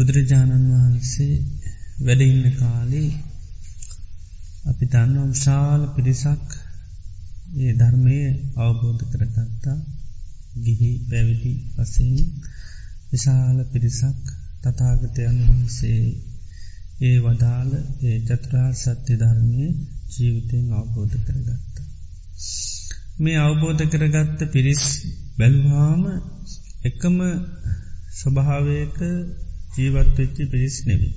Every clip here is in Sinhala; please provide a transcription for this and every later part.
බුදුරජාණන් වහන්සේ වැඩඉන්න කාලේ අපි දන්න විශාල පිරිසක් ඒ ධර්මය අවබෝධ කරගත්තා ගිහි පැවිදි වසයෙන් විශාල පිරිසක් තතාගතයන් වහන්සේ ඒ වදාළ ඒ චත්‍රා සත්‍ය ධර්මය ජීවිතයෙන් අවබෝධ කරගත්තා. මේ අවබෝධ කරගත්ත පිරිස් බැල්වාම එකම ස්වභාවයක ජීවත්වෙච්චි පිරිස් නෙවී.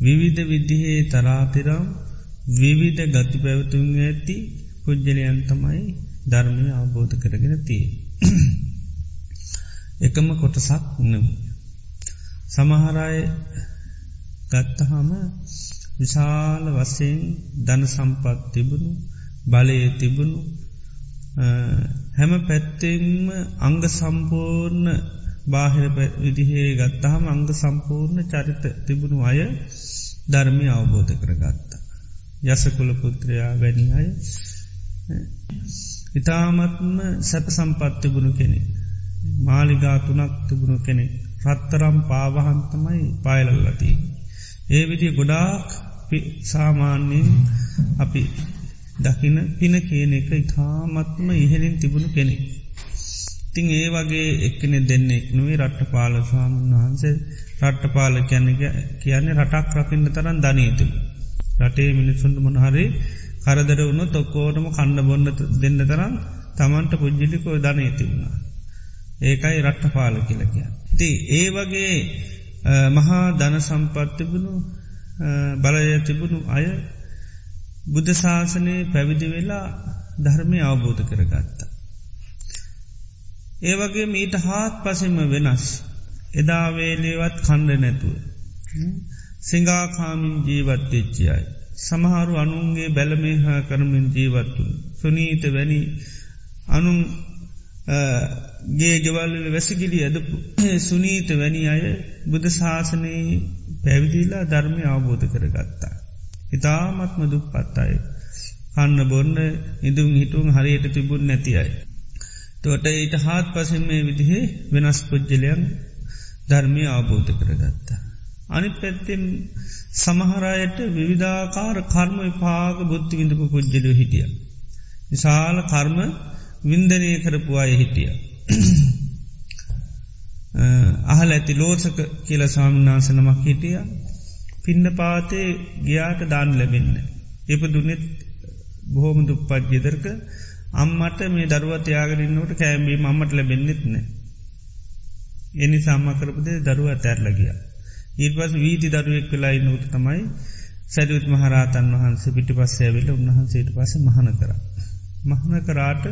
විවිධ විදිහේ තරාතිරම් විවිධ ගති පැවතුන් ඇති පුද්ජලයන් තමයි ධර්මය අවබෝධ කරගෙන තිය. එකම කොටසක් නම. සමහරය ගත්තහම විශාල වසයෙන් ධන සම්පත් තිබුණු බලය තිබුණු හැම පැත්තෙන්ම අංග සම්පූර්ණ බාහිර විදිහේ ගත්තහම අංග සම්පූර්ණ චරිත තිබුණු අය ධර්මය අවබෝධ කරගත්තා. යසකුල පුත්‍රයා වැනි අය ඉතාමත්ම සැප සම්පත් තිබුණු කෙනෙ. මාලිගා තුනක් තිබුණු කෙනෙ. රත්තරම් පාවහන්තමයි පායලල්ලතිී. ඒ විදි ගොඩාක් සාමාන්‍යයෙන් අපි දකින පින කියන එක ඉතාමත්ම ඉහලින් තිබුණු කෙනෙ. තිං ඒ වගේ එක්කනෙ දෙන්නෙක් නොවේ රට්ට පාල ස්වාමන් වහන්සේ රට්ට පාල කියැන කියන්නේ රටක් රකින්න තරන් ධනීතු. රටේ මිනිස්සුන්ට මොනහරි කරදර වුණු තොක්කෝටම කණ්ඩ බොන්න දෙන්න තරම් තමන්ට පුද්ජිලිකෝ ධනීති වුණා. ඒකයි රට්ට පාල කියලකිය. ති ඒ වගේ මහා ධන සම්පත්තිබුණු බලය තිබුණු අය බුද්ධ ශාසනය පැවිදි වෙලා ධර්මය අවබෝධ කරගත්තා. ඒ වගේ මීට හාත් පසෙම වෙනස්. එදාවේලේවත් කණ්ඩ නැතුව. සිංගාකාමින් ජීවත්වෙච්චියයි. සමහරු අනුන්ගේ බැලමේහා කරමින් ජීවත්තුන්. සුනීත වැනි අනුන් ගේ ගෙවල්ල වැසිගිලි ඇදපු සුනීත වැනි අය බුද ශාසනයේ පැවිදිලා ධර්මය අවබෝධ කරගත්තා. ඉතාමත්ම දුක් පත්තාය. කන්න බොන්න ඉදුම් හිටුන් හරියට තිබුණ නැති අයි. තොට ඊට හාත් පසෙන් මේ විදිහේ වෙනස් පුද්ජලයන් ධර්මය අවබෝධ කරගත්තා. අනි පැත්තෙන් සමහරයට විවිධාකාර කර්ම විපාග බුද්ධි විඳපු පුද්ජලය හිටිය. විශාල කර්ම වින්දනය කරපු අය හිටිය. අහල ඇති ලෝසක කියල ස්වාමිනාසනමක් හිටිය පින්න පාතේ ගියාට දාන් ලැබෙන්න. එප දුනෙත් බොහෝම දුප්පත් ගෙදරක අම්මට මේ දරුවත් යාගරන්නට කෑම්බී මම්මට ලැබෙන්න්නෙත්න. එනි සම්ම කරපදේ දරුව ඇතැරලගිය. ඊට පස් වීති දරුවෙක් වෙලා නොට තමයි සැදුත් මහරාතන් වහන්සේ පිටි පස්සෑවෙල උන්වහන්සේට පස මහන කර. මහන කරාට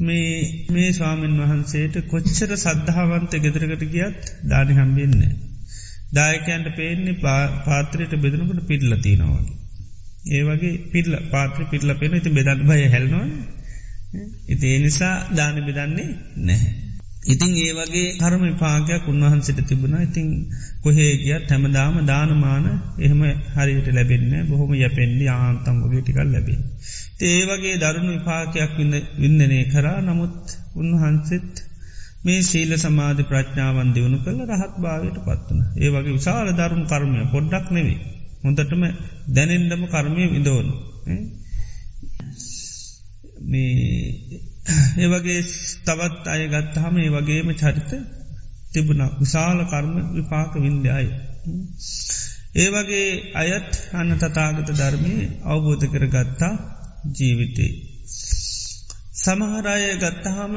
මේ ස්වාමීන් වහන්සේට කොච්චර සද්ධාවන්ත ගෙදරකට ගියත් දානි හම්බෙන්නේ. දායකයන්ට පේන්නේ පාත්‍රයට බෙදනකට පිල්ලතිනවාගේ. ඒ වගේ පිල්ල පාත්‍ර පිල්ල පෙන ඉති බෙදන් බය හැල්නවා ඉති ඒ නිසා දාන බෙදන්නේ නැහැ. ඉතිං ඒ වගේ හරම පාගයක් උන්වහන්සට තිබුණා ඉතිං කොහේ ගිය තැමදාම දානමාන එහෙම හරියට ලැබෙන්න බොහොම යැපෙන්ඩි ආන්තම් වගේ ටිකල් ලැබේ. ඒ වගේ දරුණු විපාකයක් වින්නනය කරා නමුත් උන්වහන්සෙත් මේ සීල සමාධ ප්‍රඥාවන් දියුණු කළ රහත් භාවයට පත්වන. ඒ වගේ විශාල දරුණු කර්මය පොඩ්ඩක් නෙවේ. හොඳටම දැනෙන්ඩම කර්මය විදෝනු. මේ ඒවගේ තවත් අය ගත්තහම ඒ වගේම චරිත තිබුණ විශාල කර්ම විපාක වින්දයයි. ඒ වගේ අයත් අන්න තතාගත ධර්මය අවබෝධ කර ගත්තා ජීවිතේ. සමහරය ගත්තහම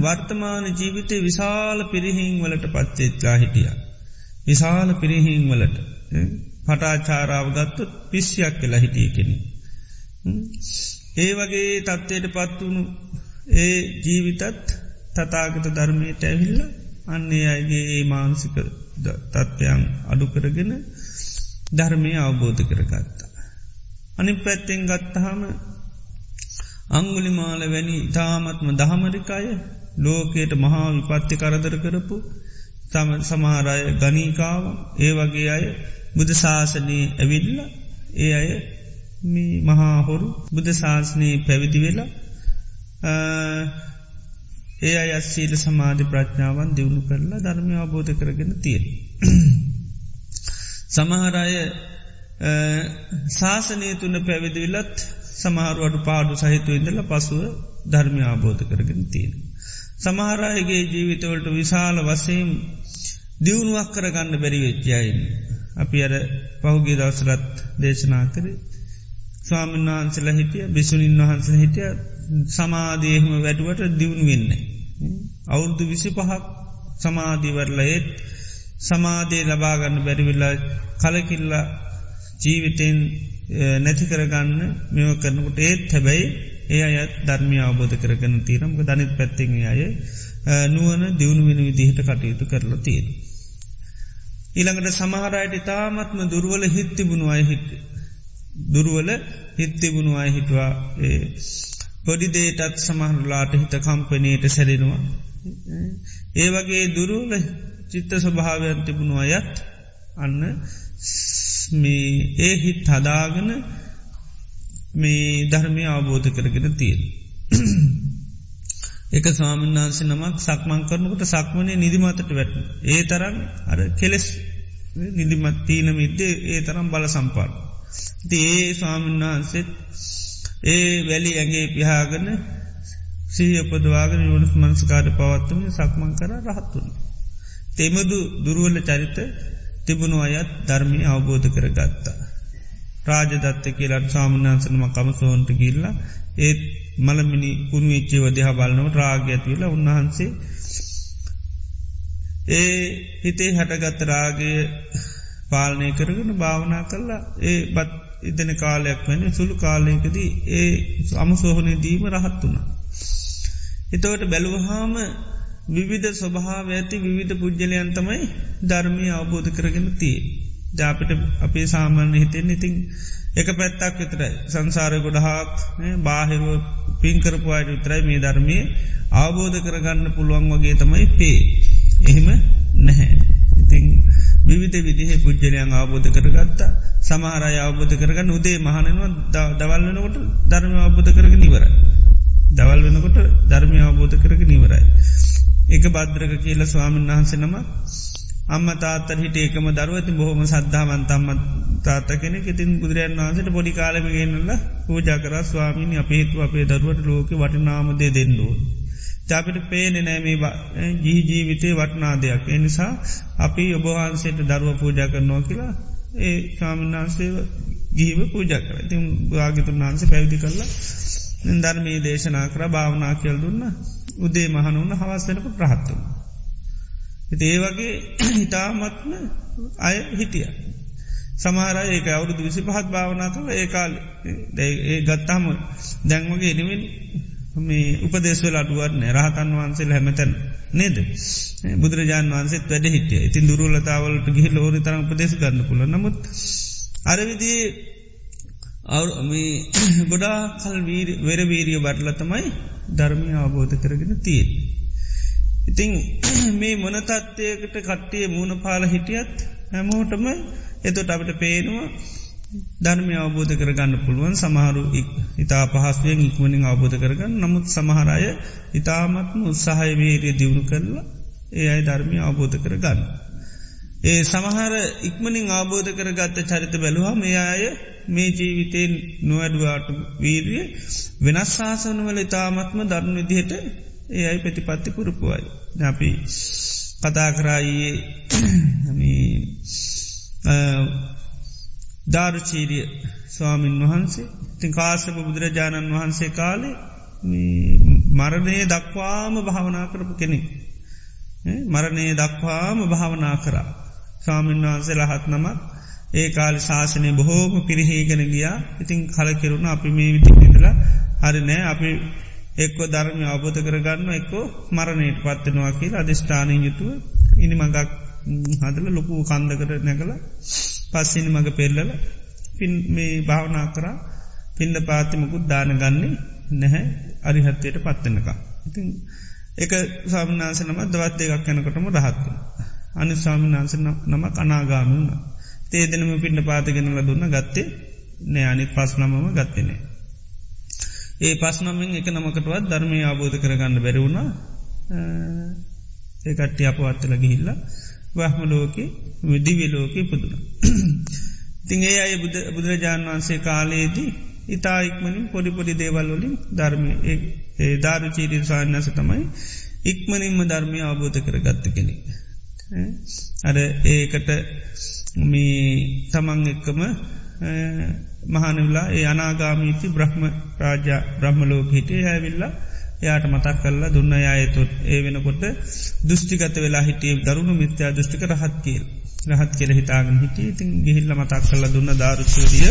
වර්තමාන ජීවිතය විශාල පිරිහිං වලට පච්චේත්ලා හිටිය. විශාල පිරිහිං වලට පටාචාරාව ගත්තොත් පිස්්යක් කියලා හිටිය කෙනෙ. ඒ වගේ තත්ත්වයට පත්වුණු ඒ ජීවිතත් තතාගත ධර්මයට ඇවිල්ල අන්නේ අයගේ ඒ මාන්සික තත්ත්වයන් අඩු කරගෙන ධර්මය අවබෝධ කරගත්තා. අනි පැත්තෙන් ගත්තහම අංගුලි මාල වැනි ඉතාමත්ම දහමරිකාය ලෝකයට මහා විපත්ති කරදර කරපු තම සමහරය ගනීකාව ඒ වගේ අය බුද ශාසනයේ ඇවිල්ල ඒ අය මේ මහාහොරු බුද ශාසනයේ පැවිදි වෙලා ඒ අය සීල සමාධි ප්‍රඥාවන් දියුණු කරලා ධර්මය අවබෝධ කරගෙන තියෙන. සමහරය ශාසනය තුන්න පැවිදිවිලත් සමහරුවට පාඩු සහිතු ඉඳල පසුව ධර්මය ආබෝධ කරගෙන තියෙන. සමහරයගේ ජීවිතවලට විශාල වසයෙන් දියුණුවක් කරගන්න බැරි වෙච්චයයින්. අපි අර පහුගේ දවසරත් දේශනා කර ස්වාමීන් වහන්සල හිටිය බිසුනින් වහන්සල හිටිය සමාදයහම වැඩුවට දියුණු වෙන්න. අවුරුදු විසි පහක් සමාධීවරල ඒත් සමාධය ලබාගන්න බැරිවිල්ලා කලකිල්ලා ජීවිතෙන් නැති කරගන්න මෙව කරනකට ඒත් හැබැයි ඒ අයත් ධර්මය අවබෝධ කරගන තීරම්ක ධනිත් පැත්තිෙන් අය නුවන දියුණු වෙන විදිහට කටයුතු කරලා තියෙන. ඊළඟට සමහරයට ඉතාමත්ම දුරුවල හිත්තිබුණු අය හිට දුරුවල හිත්තිබුණු අය හිටවා ඒ පොඩි දේටත් සමහරලාට හිත කම්පනයට සැරෙනවා. ඒ වගේ දුරුවල චිත්ත ස්වභාවයන් තිබුණු අයත් අන්න මේ ඒ හිත් හදාගන මේ ධර්මය අවබෝධ කරගෙන තියෙන. එක ස්වාමින්නාන්ස නමක් සක්මං කරනකට සක්මනේ නිදිමතට වැට. ඒ තරම් අර කෙලෙස් නිදිමත් තීන මිද්දේ ඒ තරම් බල සම්පාට. ති ඒ ස්වාමින්වහන්සෙත් ඒ වැලි ඇගේ පිහාගන සීපදවාගෙන යුණස් මන්ස්කාර පවත්වම සක්මං කර රහත්තුන්න. තෙමදු දුරුවල චරිත තිබුණු අයත් ධර්මය අවබෝධ කර ගත්තා. රාජදත්ත කියලට සාමන්‍යන්සනම කමසෝන්ට ගිල්ලා ඒත් මළමිනි කුණු වෙච්චේ වදහා බලනව රාග ඇතිවෙලා උන්වහන්සේ ඒ හිතේ හටගත්ත රාගය පාලනය කරගෙන භාවනා කරලා ඒ බත් ඉදන කාලයක් වෙන සුළු කාලයකදී ඒ අමසෝහනය දීම රහත් වුණා. එතවට බැලුවහාම විවිධ ස්වභාව ඇති විවිධ පුද්ගලයන් තමයි ධර්මය අවබෝධ කරගෙන තිය. ජාපිට අපේ සාමාන්‍ය හිතෙන් ඉතින් එක පැත්තක් විතරයි සංසාරය ගොඩහාක් බාහිරුව පින්කරපු අයට විතරයි මේ ධර්මය අවබෝධ කරගන්න පුළුවන් වගේ තමයි පේ. එහෙම නැහැ. ඉතිං විවිධ විදිහ පුද්ජලයන් අවබෝධ කරගත්තා සමහරය අවබෝධ කරගන්න උදේ මහනනවා දවල් වෙනකොට ධර්ම අවබෝධ කරග නිවරයි. දවල් වෙනකොට ධර්මය අවබෝධ කරග නිවරයි. එක බද්‍රක කියල ස්වාමීන් වහන්සේ නම අම්ම තාත්තර හිට ඒකම දරුවති බොහොම සද්ධාවන්තම්ම තාත කෙනෙ ඉතින් බුදුරයන් වහන්සට පොඩි කාලම ගන්නල පූජා කර ස්වාමීනි අපේතු අපේ දරුවට ලෝක වටනාමදේ දෙන්නෝ. ජාපිට පේනෙ නෑ මේ ජී ජීවිතේ වටනා දෙයක්. එනිසා අපි ඔබහන්සේට දරුව පූජා කරනවා කියලා ඒ කාමන්නාන්සේ ගීව පූජා කර ඉතින් භාගිතුන් වහන්ස පැවිදි කරලා ධර්මී දේශනා කර භාවනා කියල් දුන්න උදේ මහනුන්න හවස්සෙනක ප්‍රහත්තුම. ඒ වගේ හිතාමත්ම අය හිටිය. සමහර ඒක අවුරුදු විසි පහත් භාවනා කළ ඒකාල ඒ ගත්තාම දැන්වගේ එනිවෙන් මේ උපදේශවල අඩුවන්න රහතන් වහන්සේ හැමතැන් නේද? බුදුරජාන් වන්සෙත් වැඩ හිටිය. ඉතින් දුරුලතාවලට ගිහි ලෝරි තරම් උපදේශ ගන්න පුල නමුත් අරවිදී ගොඩා කල් වෙරවීරිය බටල තමයි ධර්මය අවබෝධ කරගෙන තියෙන්. ඉතිං මේ මොනතත්වයකට කට්ටිය මූුණ පාල හිටියත් හැමෝටම එතොට අපට පේනවා ධර්මය අවබෝධ කරගන්න පුළුවන් සමහරු ඉතා පහස්ුවෙන් ඉක්මනින් අවබෝධ කරගන්න නමුත් සමහරය ඉතාමත්ම උත්සාහය වේරය දියුණු කරලා ඒ අයි ධර්මය අවබෝධ කරගන්න. ඒ සමහර ඉක්මනින් අවබෝධ කරගත්ත චරිත බැලුවා මේ අය මේ ජීවිතයෙන් නොවැඩුවාට වීරිය වෙනස් ශාසනවල ඉතාමත්ම දරුණු විදිහට ඒ අයි ප්‍රතිපත්ති පුරුපුුවයි. අපි කතා කරායේ ධාරුචීරිය ස්වාමීන් වහන්සේ තින් කාසප බුදුරජාණන් වහන්සේ කාලේ මරණය දක්වාම භාවනා කරපු කෙනෙක්. මරණය දක්වාම භාවනා කරා. ස්වාමීන් වහන්සේ ලහත් නමත් ඒ කාල ශාසනය බොහෝම පිරිහේගෙන ගියා ඉතින් කලකිරුණ අපි මේ විදිිදලා හරි නෑ අපි එක්කො ධර්මය අවබෝධ කරගන්න එක්කෝ මරණයට පත්වෙනවා කියලා අධිෂ්ඨානය යුතුව ඉනි මඟක් හදල ලොකු කන්දකට නැකල පස්සිනි මඟ පෙල්ලල පින් මේ භාවනා කරා පින්ඩ පාතිමකුත් දාන ගන්නේ නැහැ අරිහත්වයට පත්වෙනක. ඉතින් එක සාමනාස නම දවත් එකක් යැනකටම රහත්ව. අනි ස්වාමිනාන්ස නම අනාගාමින්න. තේදනම පින්ඩ පාතිගෙනල දුන්න ගත්තේ නෑ අනිත් පස් නමම ගත්තනේ. ඒ පස් නමින් එක නමකටවත් ධර්මය අබෝධ කරගන්න බැරවුණා ඒකට්ටි අපවත්තල ගිහිල්ල වහම ලෝක විදිවිලෝක පුදුන. තිං ඒ අය බුදුරජාණන් වහන්සේ කාලයේදී ඉතා ඉක්මනින් පොඩිපොඩි දේවල්වලින් ධර්මය ඒ ධාරු චීරී සාන්නස තමයි ඉක්මනින්ම ධර්මය අවබෝධ කර ගත්ත කෙනෙ. අර ඒකට මේ තමන් එක්කම මහනවෙලා ඒ අනාගාමීති බ්‍රහ්ම රාජා බ්‍රහ්මලෝක හිටේ හැවිල්ලා යාට මතක් කල්ලා දුන්න අයතුත්. ඒ වෙනකොට දෘෂ්ටිගත වෙලා හිටිය දරුණු මිත්‍යා දෘෂ්ටික රහත් කියල් රහත් කෙල හිතාගෙන හිටිය. ඉතින් ගිහිල්ල මතක් කල්ල දුන්න ධාරුචූරිය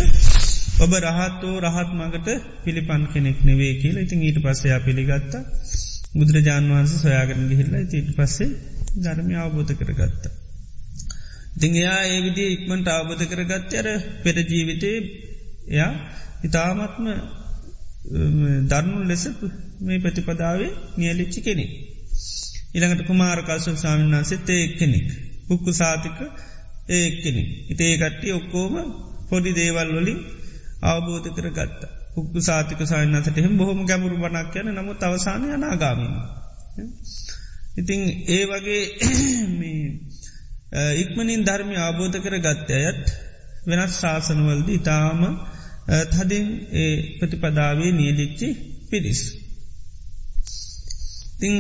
ඔබ රහත්වෝ රහත් මගට පිළිපන් කෙනෙක් නෙවේ කියලා. ඉතින් ඊට පස්සයා පිළිගත්ත. බුදුරජාන් වහන්සේ සොයාගෙන ගිහිල්ල ඊට පස්සේ ධර්මය අවබෝධ කරගත්තා. දිංයා ඒ විදි ඉක්මට අවබෝධ කරගත්ත අර පෙර ජීවිතේ එයා ඉතාමත්ම දර්නු ලෙස මේ ප්‍රතිපදාවේ නියලිච්චි කෙනෙක්. ඉළඟට කුමාරකාශ සාමීන් වන්සෙත් ඒ එක්කෙනෙක්. පුක්කු සාතික ඒ එක්කෙනෙක්. ඉතේ කට්ටි ඔක්කෝම පොඩි දේවල් වලින් අවබෝධ කර ගත්ත. පුක්කු සාතික සායන්නසට එහෙම බොහොම ගැමුරු බනක් යන නමුත් අවසානය අනාගාමීම. ඉතිං ඒ වගේ ඉක්මනින් ධර්මය ආබෝධ කර ගත්ත අයත් වෙනස් ශාසනවලද ඉතාම තදින් ඒ ප්‍රතිපදාවේ නියලිච්චි පිරිස්. ති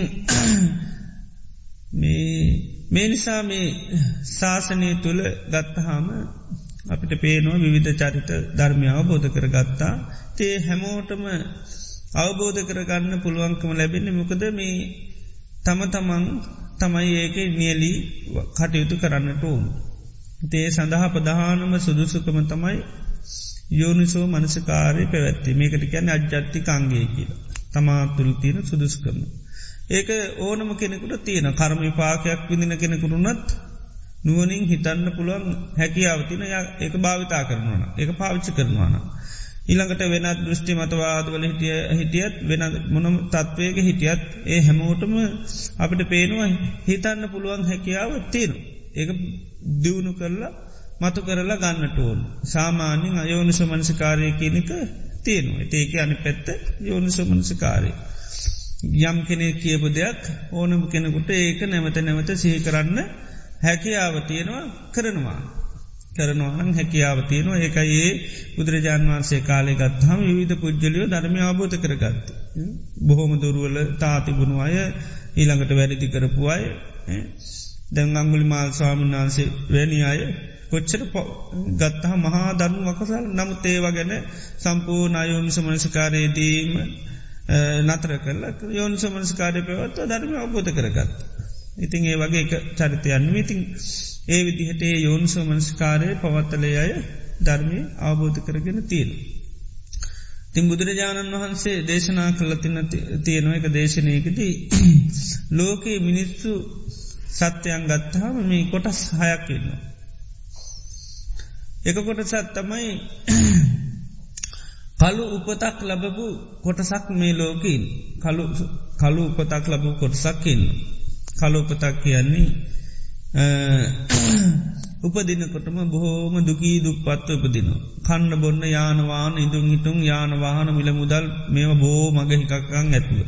මේ නිසා මේ ශාසනය තුළ ගත්තහාම අපිට පේනවා විවිධ චරිත ධර්මය අවබෝධ කර ගත්තා තේ හැමෝටම අවබෝධ කරගන්න පුළුවන්කම ලැබෙන්නේ මොකද මේ තම තමන් තමයි ඒක නියලී කටයුතු කරන්නට ඕන්. තේ සඳහා ප්‍රධානම සුදුසුකම තමයි යෝනිසෝ මනසකාරය පැවැත්ති මේකට කියැන අජ්ජත්ති කංගේ කියල තමා තුළ තියෙන සුදුස්කම. ඒක ඕනම කෙනෙකුට තියෙන කර්ම පාකයක් විදින කෙනෙකුරුනත් නුවනින් හිතන්න පුළුවන් හැකියාවතින ඒක භාවිතා කරනවන ඒක පාවිච්චි කරනවාන. ඊළඟට වෙනත් දෘෂ්ටි මතවාදවල හිටිය හිටියත් වෙන මොනම තත්වයක හිටියත් ඒ හැමෝටම අපිට පේනවා හිතන්න පුළුවන් හැකියාව තියෙන. ඒක දියුණු කරලා මතු කරලා ගන්නට ඕන්. සාමාන්‍යින් අයෝනිස මනසිකාරය කියනක තියෙනවා. ඒක අනි පැත්ත යෝනිස මනසිකාරය. යම් කෙනෙ කියපු දෙයක් ඕනම කෙනෙකුට ඒක නැවත නැවත සිහි කරන්න හැකියාව තියෙනවා කරනවා. කරනවානම් හැකියාව තියෙනවා. ඒකයි ඒ බුදුරජාන් වන්සේ කාලෙ ගත්හම විධ පුද්ජලියෝ ධර්මය අබෝධ කරගත්ත. බොහොම දුරුවල තාතිබුණු අය ඊළඟට වැඩිති කරපු අය දැන් අංගුලි මාල් ස්වාමීන් වහන්සේ වැනි අය කොච්චර ගත්තහ මහා ධර්ම වකසල්. නමුත් ඒවා ගැන සම්පූර්ණ අයෝනිස මනසිකාරයේදීම නතර කරලා යෝනිස මනස්කාරය පැවත්ව ධර්ම අවබෝධ කරගත්. ඉතින් ඒ වගේ චරිතයන්න ඉතින් ඒ විදිහට ඒ යෝනිසෝ මනස්කාරය පවත්තලය අය ධර්මය අවබෝධ කරගෙන තියෙන. තින් බුදුරජාණන් වහන්සේ දේශනා කළ තින්න තියෙනව එක දේශනයකදී ලෝකයේ මිනිස්සු සත්‍යයන් ගත්තාම මේ කොටස් හයක්කින්නවා. එක කොටසත් තමයි කලු උපතක් ලබපු කොටසක් මේ ලෝකීන් කලු උපතක් ලබපු කොටසක්කින්න. කලු උපතක් කියන්නේ උපදිනකොටම බොහෝම දුකී දුපත්ව උපදින. කන්න බොන්න යානවාන ඉදුන් හිටුම් යානවාහන මිල මුදල් මෙම බෝ මග හිකක්කං ඇතුව.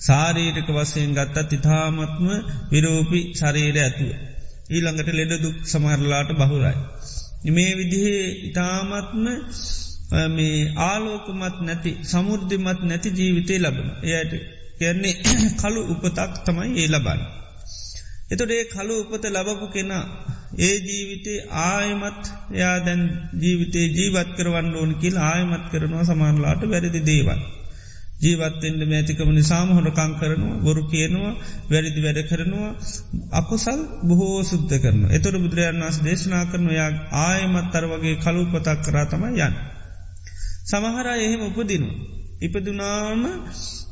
සාරීටක වසයෙන් ගත්තත් ඉතාමත්ම විරෝපි ශරීර ඇතුව. ඊළඟට ලෙඩ දුක් සමහරලාට බහුරයි. මේ විදිහේ ඉතාමත්ම මේ ආලෝකමත් නැති සමුෘද්ධිමත් නැති ජීවිතය ලබන. එයට කියන්නේ කළු උපතක් තමයි ඒ ලබන්න. එතොට ඒ කළු උපත ලබපු කෙනා ඒ ජීවිතේ ආයමත් එයා දැන් ජීවිතේ ජීවත් කරවන්න ඕන කියල් ආයමත් කරනවා සමාන්ලාට වැරදි දේවල්. ජීවත්තෙන්ට මෑතිකම නිසාම හොනකං කරනවා බොරු කියනවා වැරදි වැඩ කරනවා අකුසල් බොහෝ සුද්ධ කරන. එතොට බුදුරජන් වස් දේශනා කරන යා ආයමත් අර වගේ කලුපතක් කරා තම යන්න. සමහරා එහෙම උපදිනු. ඉපදුනාම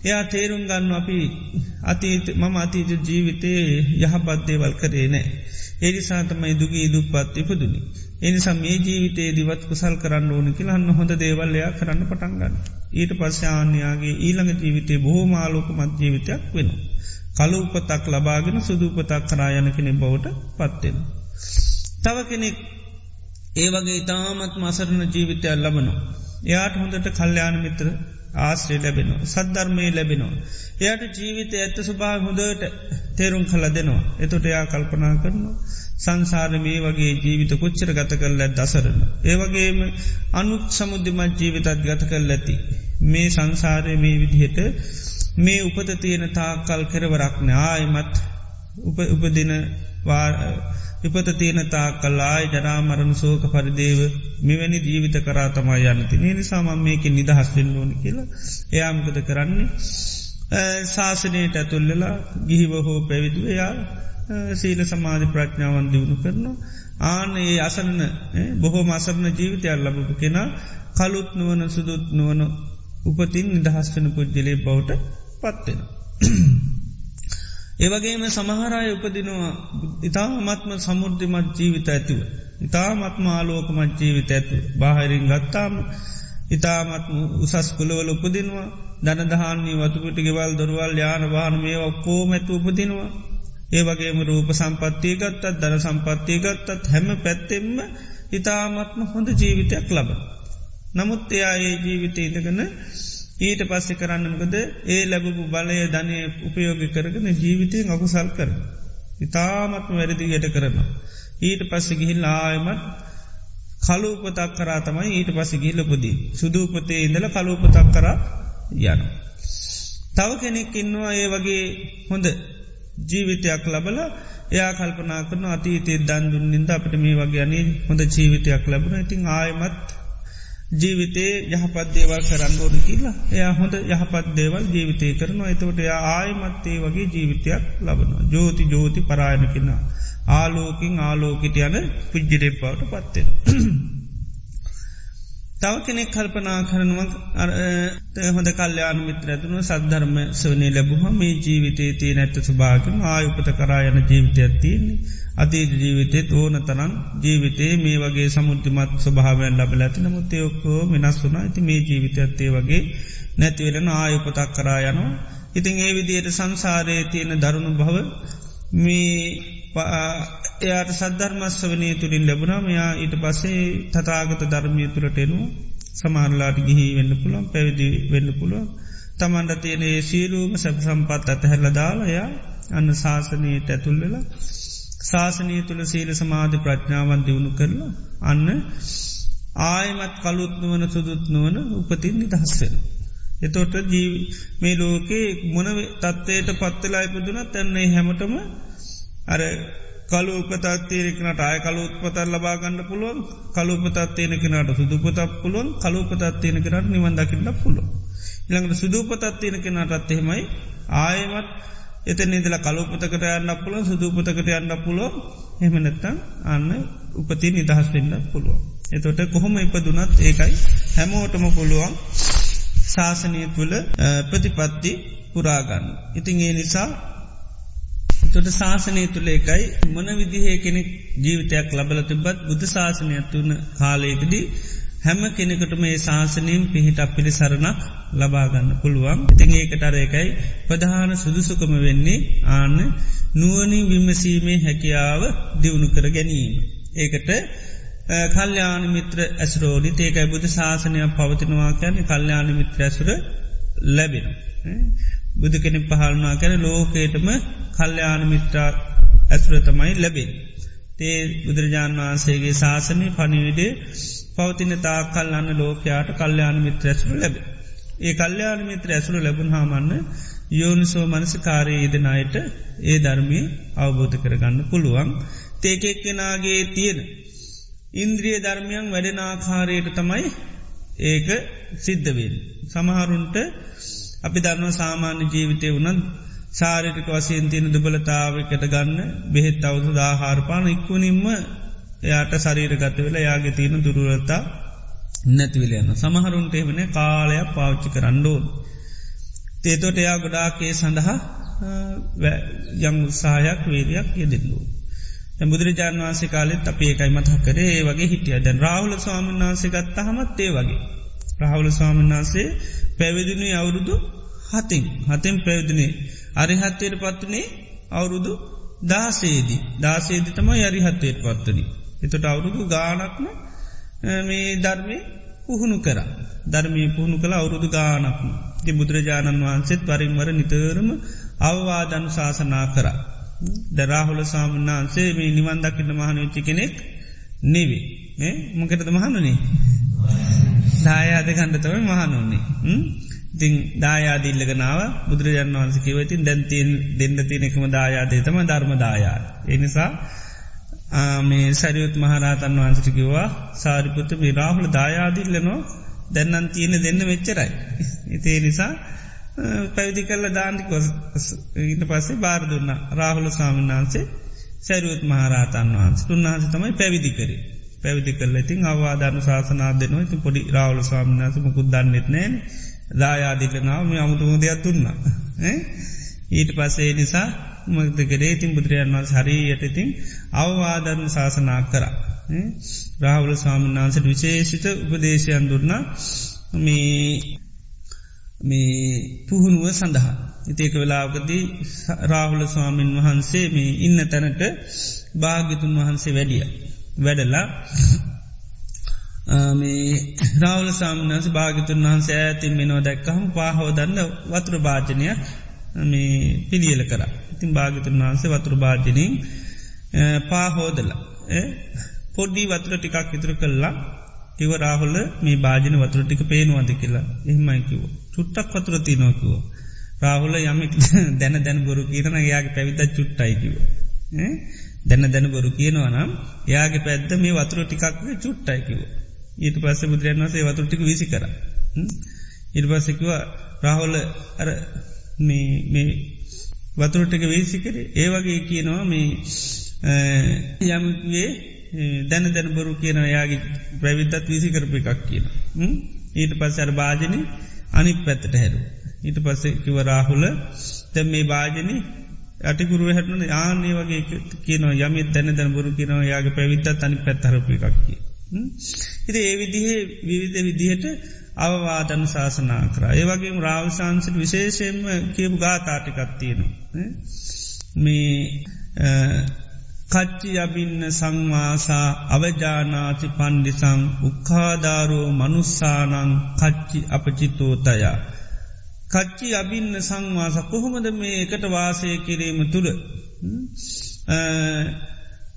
එයා තේරුම් ගන්න අපි අතීත මම අතීත ජීවිතයේ යහපත්දේවල් කරේ නෑ. එනිසාතමයි දුගේ දුපත් ඉපදුනි. එනිසා මේ ජීවිතේ දිවත් කුසල් කරන්න ඕන කියලාන්න හොඳ දේවල්ලයා කරන්න පටන්ගන්න. ඊට පස්්‍යාන්‍යයාගේ ඊළඟ ජීවිතේ බොහෝමාලෝක මත් ජීවිතයක් වෙනවා. කලූපතක් ලබාගෙන සුදූපතක් කරායන කෙනෙ බවට පත්වෙන. තව කෙනෙක් ඒ වගේ ඉතාමත් මසරණ ජීවිතයක් ලබනවා. එයාට හොඳට කල්්‍යයාන මිත්‍ර ආශ්‍රය ලැබෙනවා. සද්ධර්මය ලැබෙනවා. එයට ජීවිත ඇත්ත සුභා හොඳට තේරුම් කල දෙනවා. එතොට එයා කල්පනා කරනවා. සංසාර මේ වගේ ජීවිත කොච්චර ගත කල් ඇත් දසරන. ඒවගේම අනුත් සමුද්ධමත් ජීවිතත් ගත කල් ඇති. මේ සංසාරය මේ විදිහට මේ උපත තියෙන තාකල් කෙරවරක්න ආයමත් උපදින විපත තියෙන තා කල්ලායි ජරාමරණ සෝක පරිදේව මෙවැනි ජීවිත කරා තමයි යන්නති නනි සාමන් මේක නිදහස්වෙන් ඕන කියලා එයාමකද කරන්නේ? ශාසනයට ඇතුල්ලලා ගිහිව හෝ පැවිදුව එයා සීල සමාධි ප්‍රඥාවන් දියුණු කරනවා. ආන ඒ අසරන බොහෝ මසරණ ජීවිතයක් ලබපු කෙනා කළුත් නුවන සුදුත් නුවන උපතින් නිදහස්වන පුද්ජලේ බවට පත්වෙන. ඒවගේම සමහරය උපදිනවා ඉතාමත්ම සමුෘද්ධිමත් ජීවිත ඇතිව. ඉතාමත්ම ආලෝකමත් ජීවිත ඇතු බාහිරින් ගත්තාම ඉතාමත්ම උසස් කුලවල උපදිනවා දනදහන්නේ වතුපිට ගෙවල් දොරවල් යාන වාන මේ ඔක්කෝ මැතු උපදිනවා. ඒ වගේම රූප සම්පත්තිය ගත්තත් දන සම්පත්තිය ගත්තත් හැම පැත්තෙෙම ඉතාමත්ම හොඳ ජීවිතයක් ලබ. නමුත් එයා ඒ ජීවිත ඉදගන ඊට පස්සෙ කරන්නමකද ඒ ලැබපු බලය ධනය උපයෝග කරගෙන ජීවිතයෙන් අකුසල් කර. ඉතාමත්ම වැරදි යට කරනවා. ඊට පස්සෙ ගිහිල් ආයමත් කලූපතක් කරා තමයි ඊට පසි ගිල්ලපදී. සුදූපතේ ඉඳල කලූපතක් කරා යන. තව කෙනෙක් ඉන්නවා ඒ වගේ හොඳ ජීවිතයක් ලබල එයා කල්පනා කරන අතීතේ දන් දුන්නින්ද අපට මේ වගේ අනේ හොඳ ජීවිතයක් ලැබුණ ඉතින් ආයමත් ජීවිතේ යහපත් දේවල් කරන්න ඕන කියලා. එයා හොඳ යහපත් දේවල් ජීවිතය කරනවා. එතවට එයා ආයමත්තේ වගේ ජීවිතයක් ලබනවා. ජෝති ජෝති පරායන කෙනා. ආලෝකින් ආලෝකිට යන පුද්ජිරේ බවට පත්වෙන. තව කෙනෙක් කල්පනා කරනුවක් හොඳ කල්්‍යයාන මිත්‍ර ඇතුන සද්ධර්ම සවනය ලැබුහ මේ ජීවිතේ තිය නැත්ත සුභාගම ආයුපත කරායන ජීවිතයක් තියන්නේ. අතීත ජීවිතෙත් ඕන තරන් ජීවිතේ මේ වගේ සමුෘද්ධිමත් ස්වභාවයන් ලබල ඇති. නමුත් යොක්කෝ වෙනස් වුනා ඇති මේ ජීවිතයත්තේ වගේ නැතිවෙලෙන ආයුපතක් කරා යනවා. ඉතින් ඒ විදියට සංසාරයේ තියෙන දරුණු භව මේ එයාට සද්ධර්මස් වනය තුළින් ලැබුණා මෙයා ඊට පස්සේ තතාගත ධර්මය තුළට එනවා සමාරලාට ගිහි වෙන්න පුළුවන් පැවිදි වෙන්න පුළුවන් තමන්ට තියනේ සීරුවම සැප සම්පත් අතහැරල දාලායා අන්න ශාසනයට ඇතුල්ලලා ශාසනය තුළ සීල සමාධි ප්‍රඥාවන් දියුණු කරලා අන්න ආයමත් කළුත්නුවන සුදුත්නුවන උපතින් නිදහස්සෙන. එතොට ජීව මේ ලෝකේ මොන තත්වයට පත්වෙලා ඉපදුනත් තැන්නේ හැමටම අර කලු උපතත්තියනෙකනට ආය කලුත්පතත් ලබාගන්න පුළුවන් කලුපතත්තියනෙකනට සුදුපතක් පුළුවන් කලුපතත්තියනෙකනට නිවන්දකින්න පුළුව. ඉළඟට සුදුපතත්තියනෙකනටත් එහෙමයි ආයමත් එත නිදල කලුපතකට යන්න පුළුව සුදුපතකට යන්න පුළුව හෙමනැත්තන් අන්න උපති නිදහස් වෙන්න පුළුව. එතොට කොහොම ඉපදුනත් ඒකයි හැමෝටම පුළුවන් ශාසනය තුළ ප්‍රතිපත්ති පුරාගන්න. ඉතින් ඒ නිසා තොට ශාසනය තුළ එකයි මොන විදිහේ කෙනෙක් ජීවිතයක් ලබල තිබත් බුද්ධ ශාසනය තුන කාලයකදී හැම කෙනෙකට මේ ශාසනයෙන් පිහිට අපිළි සරණක් ලබාගන්න පුළුවන් ඉතිං ඒකටර එකයි ප්‍රධාන සුදුසුකම වෙන්නේ ආන්න නුවනින් විමසීමේ හැකියාව දියුණු කර ගැනීම. ඒකට කල්්‍යාන මිත්‍ර ඇසරෝඩි ඒකයි බුදු ශාසනයක් පවතිනවා කියැන කල්්‍යාන මිත්‍ර ඇසුර ලැබෙන. බුදු කෙනෙ පහල්නා කැන ලෝකේටම කල්්‍යයාන මිත්‍රා ඇතුර තමයි ලැබේ. තේ බුදුරජාණන් වහන්සේගේ ශාසනය පනිවිඩේ පවතින තා කල් අන්න ලෝකයාට කල්්‍යයාන මිත්‍ර ඇසුරු ලැබ. ඒ කල්්‍යයාන මිත්‍ර ඇසුරු ලැබුණ හාමන්න යෝනිසෝ මනස කාරය යෙදෙනයට ඒ ධර්මය අවබෝධ කරගන්න පුළුවන් තේකෙක්කෙනගේ තියෙන. ඉන්ද්‍රිය ධර්මයන් වැඩෙනාකාරයට තමයි ඒක සිද්ධවෙන්. සමහරුන්ට අපි දන්න සාමාන්‍ය ජීවිතය වනත් සාරිටික වසයෙන් තියෙන දුබලතාවකට ගන්න බෙහෙත් අවුදු දාහාරපාන ඉක්වනින්ම එයාට සරීර ගත වෙලා යාගේ තියෙන දුරුවලතා නැතිවිලයන්න සමහරුන්ට එමන කාලයක් පාච්චි කරන්නඩෝන්. තේතොට එයා ගොඩාකේ සඳහා යම් උත්සාහයක් වේරයක් යෙදෙල්ලු. බුදුරජාන් වන්සේ කාලෙත් අප ඒකයි මතහ කරේ ඒ වගේ හිටිය දැන් රාහුල ස්වාමන් වහන්සේ ගත්ත හමත් ඒ වගේ. රාහුල ස්වාමන් වහන්සේ පැවිදිනු අවුරුදු හතින්. හතෙන් පැවිදිනේ අරිහත්තයට පත්වනේ අවුරුදු දාසේදී. දාසේදි තම යරිහත්තයට පත්වනි. එතට අවුරුදු ගානක්ම මේ ධර්මය පුහුණු කර. ධර්මී පුහුණු කළ අවුරුදු ගානක්ම ති බුදුරජාණන් වහන්සේත් වරින්වර නිතරම අවවාදන් ශාසනා කර. දරාහුල සාමන්නාන්සේ මේ නිවන් දකිට මහන වෙච්චි කෙනෙක් නෙවේ. මොකටද මහනුනේ දායාද කණ්ඩතව මහනුන්නේ ඉතිං දායාදිල්ලගනාව බුදුරජන් වන්සකිවතින් දැන්තින් දෙන්න තියනෙකම දායාදේ තම ධර්මදායා. එනිසා මේ සැරියුත් මහරහතන් වහන්සටිකිවා සාරිපුත්ත මේ රාහුල දායාදිල්ලනෝ දැන්නන් තියෙන දෙන්න වෙච්චරයි. ඉතේ නිසා පැවිදි කල්ල දාන්ටිකොස් ඉට පස්සේ බාර දුන්න රාහුල ස්වාමින්නාන්සේ සැරුවත් මහරහතන් වහන්ස තුන්නාස තමයි පැවිදි කරේ. පැවිදි කල්ල ඉතින් අවවාධන ශාසනා දෙනවා ඉතින් පොඩි රාවල ස්වාමිනාස මුකුත් දන්නෙත් නෑන් දායාදිලනාව මේ අමුතුම දෙයක් දුන්න. ඊට පස්සේ නිසා මක්ද කරේ ඉතින් බුදුරයන් වන්ස හරි යටඉතින් අවවාධරන ශාසනා කර. රාහුල ස්වාමින්නාන්සට විශේෂිත උපදේශයන් දුන්න මේ පුහුණුව සඳහා. ඉතික වෙලාවකදී රාහුල ස්වාමීන් වහන්සේ මේ ඉන්න තැනට භාගිතුන් වහන්සේ වැඩිය. වැඩලා මේ රාවල සාමනස භාගතුන් වහන්සේ ඇතින් මෙනෝ දැක්කහම පාහෝදන්න වතුර භාජනයක් මේ පිළියල කර. ඉතින් භාගතුන් වහන්සේ වතුර භාජනින් පාහෝදල පොඩ්ඩී වතුර ටිකක් ඉතුර කල්ලා කිව රාහුල මේ භාජන වතුර ටික පේනුවද කියලා එහමයිකිව. චුට්ටක් වතුර තියනොකිව. රාහුල යමක් දැන දැන බොරු කියරන යාගේ පැවිත චුට්ටයිකිව. දැන දැන බොරු කියනවනම් යාගේ පැද්ද මේ වතුර ටිකක් චුට්ටයිකිව. ඊට පස්ස බුදුරන් වසේ වතුරටික විසි කර. ඉට පස්සකිව රාහොල අර වතුරටක වේසිකර ඒවගේ කියනවා මේ යම්වේ දැන දැන බොරු කියන යාගේ ප්‍රවිදත් විසි කරප එකක් කියන. ඊට පස්ස අර භාජන අනි පැත්තට හැරු. ඊට පස්සේ කිව රාහුල තැම් මේ භාජන අටිකුරුව හැටන ආනේ වගේ කියන යමත් දැන දැන බොරු කියනව යාගේ පැවිත්තත් අනි පැත්හරප එකක් කිය. ඉති ඒ විදිහේ විවිධ විදිහට අවවාදන ශාසනා කර. ඒවගේ රාවශාන්සට විශේෂයෙන්ම කියපු ගාතාටිකත්තියනු. මේ කච්චි අබින්න සංවාසා අවජානාති පණ්ඩිසං උක්කාධාරෝ මනුස්සානං කච්චි අපචිතෝතයා. කච්චි අබින්න සංවාස කොහොමද මේ එකට වාසය කිරීම තුළ.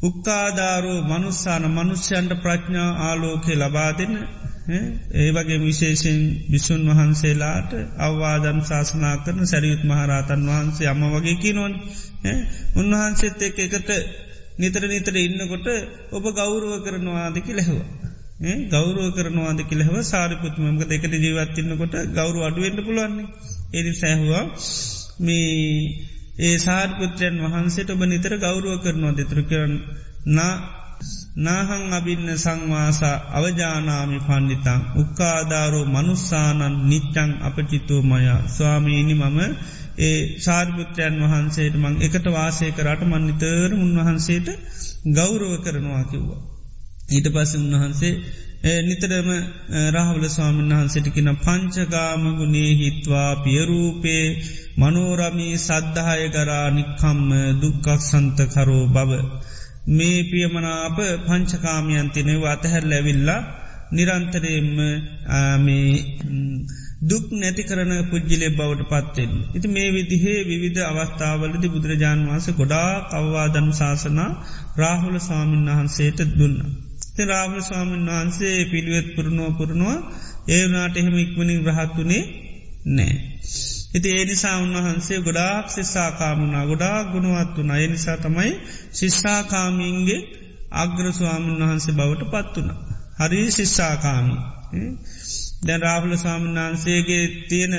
උක්කාධාරෝ මනුස්සාන මනුෂ්‍යන්ට ප්‍රඥා ආලෝකය ලබා දෙන්න ඒ වගේ විශේෂෙන් විසුන් වහන්සේලාට අවවාදන් ශාසනා කරන සැරියුත් මහරහතන් වහන්සේ අම වගේ කිනොන් උන්වහන්සේත් එක් එකට නිතර නිතර ඉන්නකොට ඔබ ගෞරුව කරනවාදකි ලැහවා. ගෞරුව කරනවාදකි ලෙහව සාරිපුත්මක දෙකට ජීවත්තින්නකොට ගෞරු අඩුවෙන්ට පුළුවන්නේ. එනි සැහවා මේ ඒ සාර්පුත්‍රයන් වහන්සේට ඔබ නිතර ගෞරුව කරනවා දෙතුර කරන නාහං අබින්න සංවාසා අවජානාමි පණ්ඩිතං උක්කාධාරෝ මනුස්සානන් නිච්චං අපචිතෝමය ස්වාමීනි මම ඒ සාර්පුත්‍රයන් වහන්සේට මං එකට වාසය කරට මන්නිතර උන්වහන්සේට ගෞරුව කරනවා කිව්වා. ඊට පස්ස උන්වහන්සේ නිතරම රාහවල ස්වාමීන් වහන්සටිකින පංචගාමගුණේ හිත්වා පියරූපේ මනෝරමී සද්ධාය කරා නික්කම්ම දුක්කක් සන්තකරෝ බව. මේ පියමනාප පංචකාමයන්තිනව අතහැර ලැවිල්ලා නිරන්තරයෙන්ම දුක් නැති කරන පුද්ජිලේ බවට පත්වෙන්. ඉති මේ විදිහේ විවිධ අවස්ථාවලදි බුදුරජාන් වහන්ස ගොඩා කවවාදනු ශාසනා රාහුල ස්වාමීන් වහන්සේට දුන්න. ති රාහුල ස්වාමීන් වහන්සේ පිළිවෙත් පුරණුව පුරණුව ඒවනාට එහෙම ඉක්මනින් රහත්තුනේ නෑ. ඉති ඒනිසා උන්වහන්සේ ගොඩාක් ශිස්සාකාමුණා ගොඩා ගුණුවත් වුන අයනිසා තමයි ශිස්සාකාමීන්ගේ අග්‍රස්වාමන් වහන්සේ බවට පත් වුණ. හරි ශිස්සාකාමී. දැන් රාහුල සාමන්වහන්සේගේ තියෙන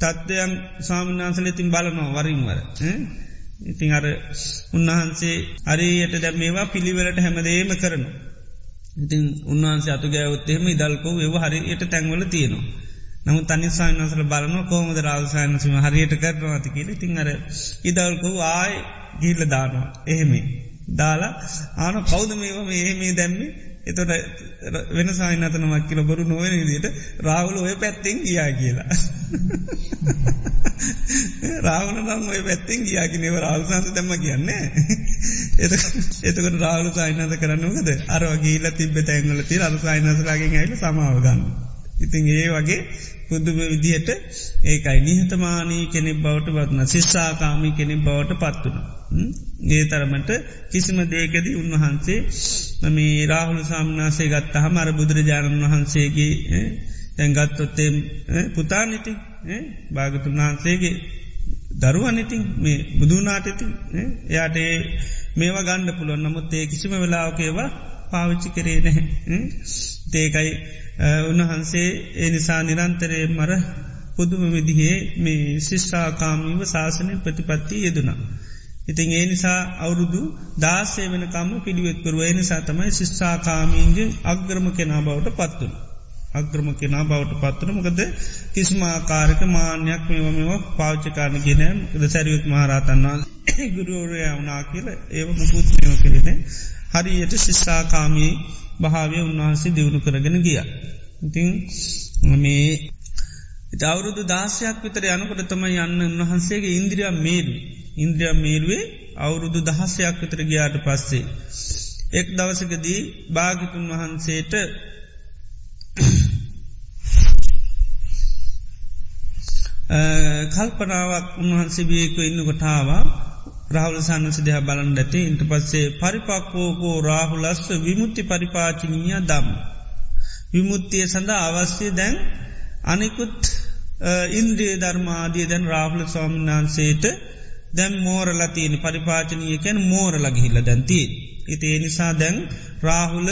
තත්ත්වයන් සාමන්වහන්සල ඉතින් බලනවා වරින්වර. ඉතිං අර උන්වහන්සේ අරයට දැ මේවා පිළිවෙලට හැමදේම කරනු. ඉතින් උන්වහන්සේ අතු ගෑවොත්තෙම ඉදල්කෝ ඒව හරියට තැන්වල තියෙනවා. නමු තනිසාන් වසල බලන කෝමද රාවසායනසිම හරියට කරනවා ඇති කියල. තිං අර ඉදවල්කු ආය ගිල්ල දානවා. එහෙමේ දාලා ආන කෞද මේවා? එහෙමේ දැම්මි? එතොට වෙන සාහිනතන මක්කිල බොරු නොවෙන විදිට රාවුල ඔය පැත්තෙන් ගියා කියලා. රාවන නම් ඔය පැත්තෙන් ගියාකිනව රාවසාන්ත දැම්ම කියන්නේ. එතකට රාවල සාහිනත කරන්නකද අරවගේල තිබ තැන්ගලති අර සාහිනසලාගෙන් ඇයිල සමාවගන්න. ඉතින් ඒ වගේ පුද්දුම විදිහට ඒකයි නිහතමානී කෙනෙක් බවට බත්න ශිස්සාකාමී කෙනෙක් බවට පත්වන. ඒ තරමට කිසිම දේකද උන්වහන්සේ මේ රාහුල සාමනාසේ ගත්ත හමර බුදුරජාණන් වහන්සේගේ තැන්ගත්තොත්තේ පුතානිති භාගතුන් වහන්සේගේ දරුවනිතින් මේ බුදුනාටති එයාට මේවා ගණ්ඩ පුළුවන් නමුත් ඒ කිසිම වෙලාවකේවා පාවිච්චි කරේ නැහැ. දේකයි උන්වහන්සේ ඒ නිසා නිරන්තරය මර පුදුම විදිහේ මේ ශිෂ්ඨාකාමීව ශාසනය ප්‍රතිපත්ති යෙදුනා. ඉතින් ඒ නිසා අවුරුදු දාසේ වෙනකම පිළිවෙත් කරුව ඒ නිසා තමයි ශිෂ්ඨාකාමීන්ගෙන් අග්‍රම කෙනා බවට පත්තුන. අග්‍රම කෙනා බවට පත්වන මොකද කිස්මාකාරක මාන්‍යයක් මේවමව පාච්චකාරන ගෙන ද සැරියුත් මහරතන්නා ගුරුවරය වනා කියල ඒව මුකුත් මෙෝ කෙරෙන හරියට ශිෂ්ඨාකාමී භාවය උන්වහන්සේ දියුණු කරගෙන ගිය. ඉතිං මේ අවුරුදු දාසයක් විතර යනකොට තම යන්න උන්වහන්සේගේ ඉන්ද්‍රිය මේරු ඉන්ද්‍රිය මේරුවේ අවුරුදු දහස්සයක් විතර ගියාට පස්සේ. එක් දවසකදී භාගිතුන් වහන්සේට කල්පනාවක් උන්වහන්සේ බියකු ඉන්න කොටාවා රාහුල සන්නස දෙහ බලන් ඇති ඉන්ට පස්සේ පරිපක්කෝකෝ රාහුලස්ස විමුත්ති පරිපාචනීය දම්. විමුත්තිය සඳ අවස්්‍යය දැන් අනිකුත් ඉන්ද්‍රිය ධර්මාදිය දැන් රාහුල ස්වාමිනාන්සේට දැන් මෝරල තියෙන පරිපාචනයකැන් මෝරල ගිහිල්ල දැන්තිී. ඉති නිසා දැන් රාහුල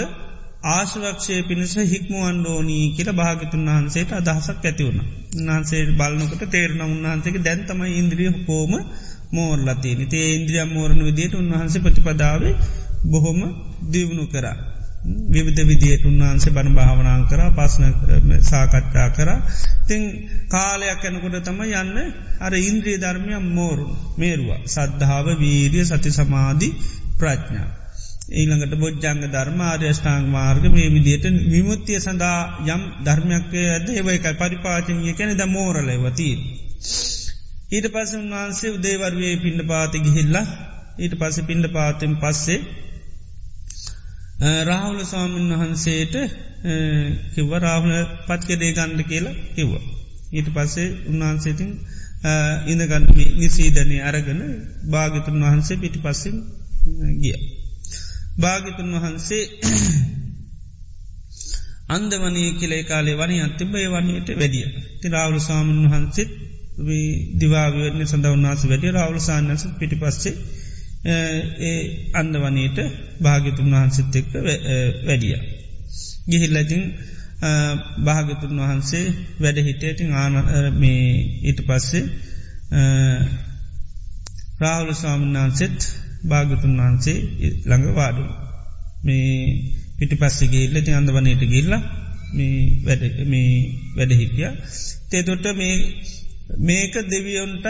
ආශවක්ෂය පිණිස හික්මුවන්ඩෝනී කියල භාගතුන් වහන්සේට අදහසක් ඇතිවුණ. උන්හන්සේ බලනකට තේරණ උන්හන්සේක දැන්තමයි ඉන්ද්‍රිය කෝම මෝර්ලතිය නිතේ ඉන්ද්‍රිය මෝරණ විදියට උන්වහන්සේ ප්‍රතිපදාව බොහොම දියුණු කරා. විවිධ විදියට උන්වහන්සේ බණ භාවනාන් කර පස්න සාකච්ඡා කර තිං කාලයක් යැනකොට තම යන්න අර ඉන්ද්‍රිය ධර්මය මෝරු මේරුවා සද්ධාව වීරිය සති සමාධි ප්‍රඥා. ඊළඟට බොජ්ජංග ධර්ම ආර්යෂ්ඨාං මාර්ග මේ විදියට විමුත්තිය සඳහා යම් ධර්මයක් ඇද ඒවයිකයි පරිපාචනය කැන ද මෝරලවතිී. ඊට පස උන්වහන්සේ උදේවර්වේ පිණ්ඩ පාති ගිහිල්ලා ඊට පස පිණ්ඩ පාතිෙන් පස්සේ රාහුල ස්වාමීන් වහන්සේට කිව්ව රාහුල පත්කදේ ගණ්ඩ කියලා කිව්ව. ඊට පස්සේ උන්වහන්සේතින් ඉඳගන්න නිසීදනය අරගන භාගතුන් වහන්සේ පිටි පස්සෙන් ගිය. භාගිතුන් වහන්සේ අන්දවනය කියලේ කාලේ වනි අතිබය වනයට වැඩිය. ති රාවුල සාමන් වහන්සේත් දිවාවරණ සඳ වන්නාස වැඩිය රාවුල සාන්නස පිටි පස්සේ ඒ අන්දවනයට භාගතුන් වහන්සෙත් එක්ක වැඩිය. ගිහිල්ලතින් භාගතුන් වහන්සේ වැඩ හිටේටින් ආන මේ ඊට පස්සේ රාවුල ස්වාමන්නාන්සෙත් භාගතුන් වහන්සේ ළඟ වාඩු. මේ පිටි පස්සෙගේ ඉල්ලති අන්ද වනයට ගිල්ල මේ වැඩ හිටිය. තේතොට මේ මේක දෙවියොන්ටත්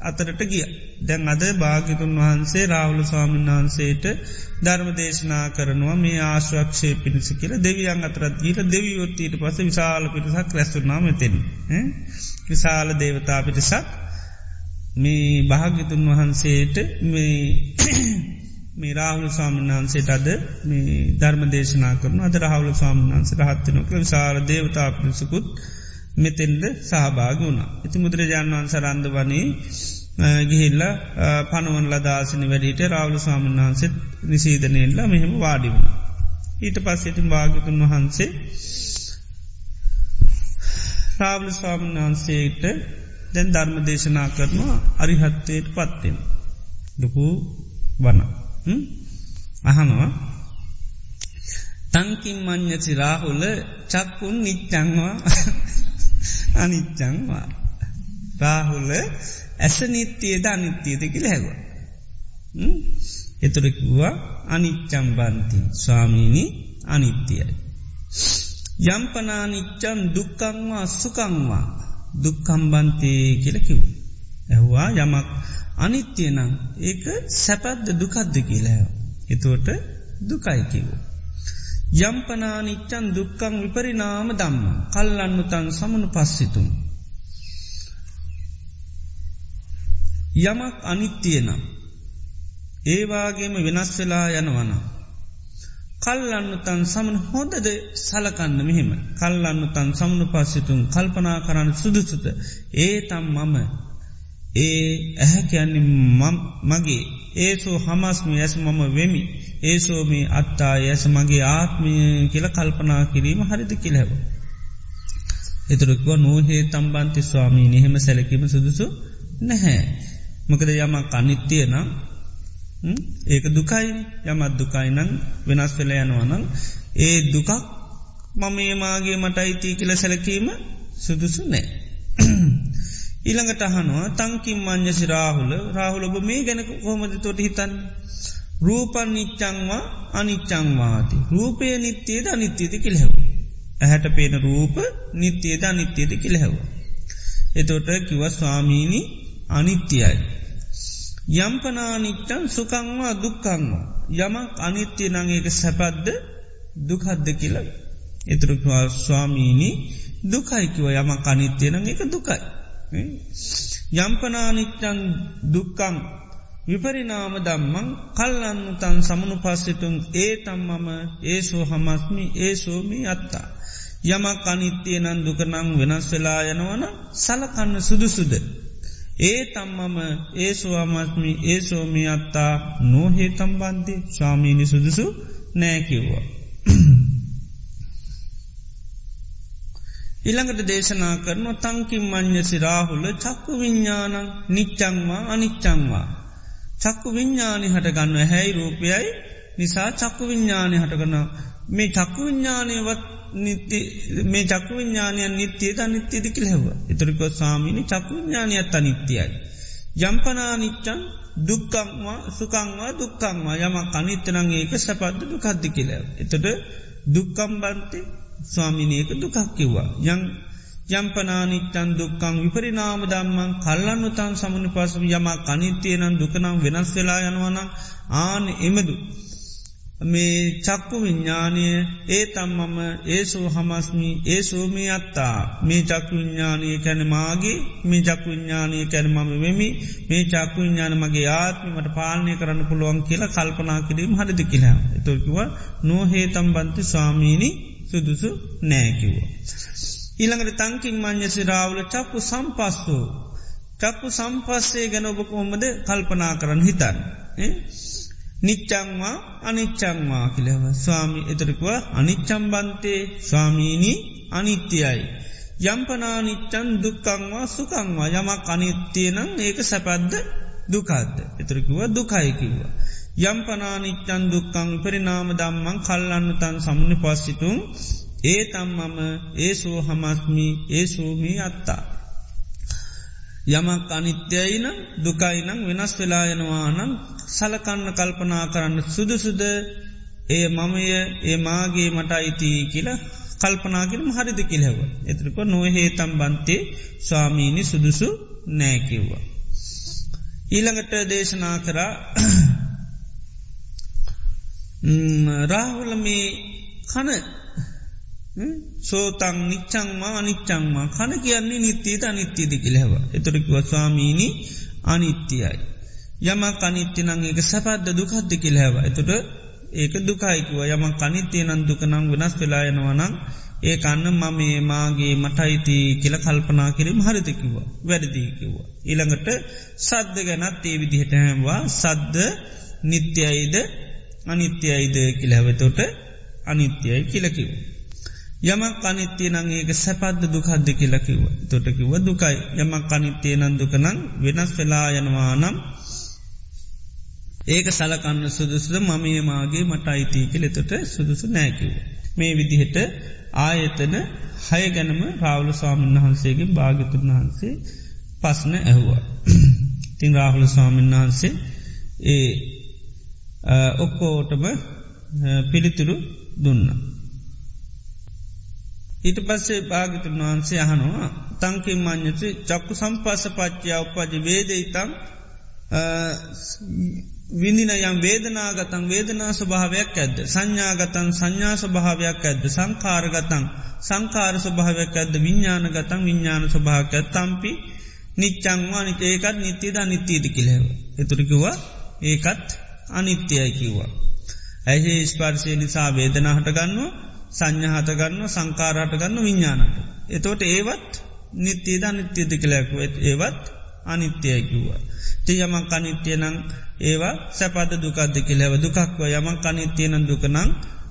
අතරට ගිය. දැන් අද භාගිතුන් වහන්සේ රාවුල ස්වාමීන් වහන්සේට ධර්ම දේශනා කරනවා මේ ආශ්‍රක්ෂය පිණිසි කියල දෙවියන් අතරත් ගීට දෙවියොත්තීට පස විශාල පිටසක් රැස්තුනාම තිෙන. විශාල දේවතා පිටිසක් මේ භාගිතුන් වහන්සේට මේ රාහුල සාමන්හන්සේට අද මේ ධර්ම දේශනා කරන අද රහුල සාමන්හන්ස රහත්වනක විශාල දේවතා පිරිසකුත් මෙතෙන්ද සහභාග වුණ. ඉති මුදුරජාණන් වන්ස රන්ද වනේ ගිහිල්ල පනුවන් ලදාසන වැඩීට රාවල සාමන් වහන්සෙත් නිසීදනයෙන්ල මෙහෙම වාඩි වුණ. ඊට පස්සෙතින් භාගතුන් වහන්සේ රාවල ස්වාමන් වහන්සේට දැන් ධර්ම දේශනා කරනවා අරිහත්තයට පත්වෙන. ලොකු වන. අහනවා තංකින් මං්්‍යචි රාහුල චක්කුන් නිච්චංවා අනිච්චංවා. රාහුල ඇස නිත්‍යයද අනිත්‍යයද කියල හැව. එතුරෙක්වා අනිච්චම් බන්ති ස්වාමීණි අනිත්‍යයි. යම්පනානිච්චන් දුක්කංවා සුකංවා දුක්කම්බන්තේ කියලකිව්. ඇහවා යමක් අනිත්‍යයනම් ඒක සැපද්ද දුකද්ද කියලෑ. එතුවට දුකයිකිවෝ. යම්පනානිච්චන් දුක්කං විපරිනාම දම්ම කල්ලන්නු තන් සමනු පස්සිතුන්. යමක් අනිත්තියනම් ඒවාගේම වෙනස් වෙලා යනවන. කල්ලන්නු තන් සමන හොඳද සලකන්න මෙහෙම කල්ලන්නු තන් සමනු පස්සිතුන් කල්පනා කරන්න සුදුසුත ඒ තම් මම ඒ ඇහැ කියන්නේ මගේ ඒසෝ හමස්ම ඇස මම වෙමි ඒසෝමි අත්තා ඇස මගේ ආත්මය කියල කල්පනා කිරීම හරිද කිලැව. එතුරක්ව නෝහේ තම්බන්ති ස්වාමී නිහෙම සැලකීම සුදුසු නැහැ. මකද යමක් අනිත්‍යය නම් ඒක දුකයි යමත් දුකයිනං වෙනස් වෙල යනවනම් ඒ දුකක් මම ඒමාගේ මට අයිති කියල සැලකීම සුදුසු නෑ. ඊළඟට අහනවා තංකින් මං්්‍යසි රාහුල රාහුලොබ මේ ගැන කොහොමද තොට හිතන් රූපන් නිච්චංවා අනිච්චංවාති රූපය නිත්‍යයද අනිත්‍යයද කිලහෙව. ඇහැට පේන රූප නිත්‍යයද අනිත්‍යයද කිලහෙව. එතොට කිව ස්වාමීණි අනිත්‍යයි. යම්පනානිච්චන් සුකංවා දුක්කංවා යමක් අනිත්‍යය නංඒක සැපද්ද දුකද්ද කියල. එතුරක්වා ස්වාමීණි දුකයිකිව යමක් අනිත්‍යය නං එක දුකයි. යම්පනානිච්චන් දුක්කං විපරිනාම දම්මං කල්ලන්නු තන් සමනු පස්සිතුන් ඒ තම්මම ඒසෝ හමස්මි ඒසෝමි අත්තා. යමක් අනිත්‍යය නන් දුකනං වෙනස් වෙලා යනවන සලකන්න සුදුසුද. ඒ තම්මම ඒසෝ අමස්මි ඒසෝමි අත්තා නෝහේ තම්බන්ති ස්වාමීනි සුදුසු නෑකිව්වා. ඉළඟට දේශනා කරන තංකින් මං්්‍ය සිරාහුල චක්කු විඤ්ඥානං නිච්චංවා අනිච්චංවා. චක්කු විඤ්ඥානි හටගන්න හැයි රූපයයි නිසා චක්කු විඤ්ඥානය හටගන්න මේ චක්කු විඤ්ඥානයවත් මේ චක්කු විඤ්ඥානයන් නිත්‍යයද අනිත්‍යයද කිලහෙව. එතරක සාමීනි චක්කු විඤ්ඥානයත් අනිත්‍යයයි. යම්පනා නිච්චන් දුක්කංවා සුකංවා දුක්කංවා යම අනිත්තනං ඒක සැපද්ද දුකද්දි කියලව. එතට දුක්කම්බන්තේ ස්වාමිනයක දුකක් කිව්වා. යං යම්පනානිච්චන් දුක්කං විපරිනාම දම්මන් කල්ලන්නු තන් සමුණ පසම යම කනිත්‍යයනන් දුකනම් වෙනස් වෙලා යනවන ආන එමදු. මේ චක්කු විඤ්ඥානය ඒ තම්මම ඒසෝ හමස්මි ඒ සෝමී අත්තා මේ චක්කු විඤ්ඥානය කැන මාගේ මේ චක්කු විඤ්ඥානය කැන මම වෙමි මේ චක්කු විඤ්ඥාන මගේ ආත්මීමට පාලනය කරන්න පුළුවන් කියලා කල්පනා කිරීම හරිදි කියලා. එතුකිව නොහේ තම්බන්ති ස්වාමීණී සුදුසු නෑකිව්ව. ඊළඟට තංකින් මං්්‍යසි රාවල චක්කු සම්පස්සෝ. චක්කු සම්පස්සේ ගැන ඔබ කොහොමද කල්පනා කරන්න හිතන්. නිච්චංවා අනිච්චංවා කියලව ස්වාමි එතරකුව අනිච්චම්බන්තේ ස්වාමීණී අනිත්‍යයයි. යම්පනානිච්චන් දුක්කංවා සුකංවා යමක් අනිත්‍යයනං ඒක සැපද්ද දුකද්ද. එතරකුව දුකයිකිව්වා. යම්පනානිච්චන් දුක්කං පරිනාම දම්මං කල්ලන්න තන් සමුණ පස්සිතුන් ඒ තම්මම ඒසෝ හමස්මි ඒසූමී අත්තා. යමක් අනිත්‍යයින දුකයිනං වෙනස් වෙලායනවානං සලකන්න කල්පනා කරන්න සුදුසුද ඒ මමය ඒ මාගේ මට අයිති කියල කල්පනාගෙන හරිද කිලෙව. එතරක නොහේ තම්බන්තේ ස්වාමීණි සුදුසු නෑකිව්වා. ඊළඟට දේශනා කරා රාහුල මේ කන සෝතං නිච්චංමා අනිච්චංමා කන කියන්නේ නිත්‍යීත අනිත්‍යද කිලෙව. එතුරකිව ස්වාමීණි අනිත්‍යයයි. යම කනිත්‍යනං ඒක සැපද්ද දුකද්ද කිලහැව. එතුට ඒක දුකයිකුව යම කනිත්‍යයනන් දුකනං වෙනස් වෙලායනවනං ඒ අන්න මම මාගේ මටයිති කියල කල්පනා කිරීම හරිතකිව වැඩදිකිව. ඊළඟට සද්ධ ගැනත් ඒ විදිහට හැම්වා සද්ධ නිත්‍යයිද අනිත්‍යයිද කිලහැවතොට අනිත්‍යයි කියලකිව. යමක් අනිත්‍යය නං ඒක සැපද්ද දුකද්ද කියලකිව තොටකිව දුකයි යමක් අනිත්‍යය නන් දුකනං වෙනස් වෙලා යනවා නම් ඒක සලකන්න සුදුසුද මමේ මාගේ මට අයිතිය කෙලෙතොට සුදුසු නෑකිව. මේ විදිහට ආයතන හය ගැනම රාවල ස්වාමීන් වහන්සේගේ භාගතුන් වහන්සේ පස්න ඇහුවා. තින් රාහුල ස්වාමීන් වහන්සේ ඒ ඔක්කෝටම පිළිතුරු දුන්න. ඊට පස්සේ භාගිතුන් වහන්සේ අහනවා තංකින් මං්ඥති චක්කු සම්පස්ස පච්චයා උපජ වේදයිතම් විඳින යම් වේදනාගතන් වේදනා ස්වභාවයක් ඇද්ද සංඥාගතන් සංඥා ස්වභාවයක් ඇද්ද සංකාරගතන් සංකාර ස්වභාවයක් ඇද්ද විඤ්ඥානගතන් විඤ්ඥාන ස්වභාවක තම්පි නිච්චංවා නිත ඒකත් නිත්‍යද නිත්‍යීති කිලෙව. එතුරිකිවා ඒකත් අනිත්‍යය කිව්වා. ඇහි ස්පර්ශය නිසා වේදනා හටගන්නවා සංඥහටගන්න සංකාරහටගන්න විඤ්ඥානට. එතෝට ඒවත් නිත්‍යේද නිත්‍යති කලැකුව ඒවත් අනිත්‍යය කිව්වා. ති යමක් අනිත්‍යය නං ඒවා සැපද දුකක්ද කිලැව දුකක්ව යමක් අනිත්‍යයන දුකනං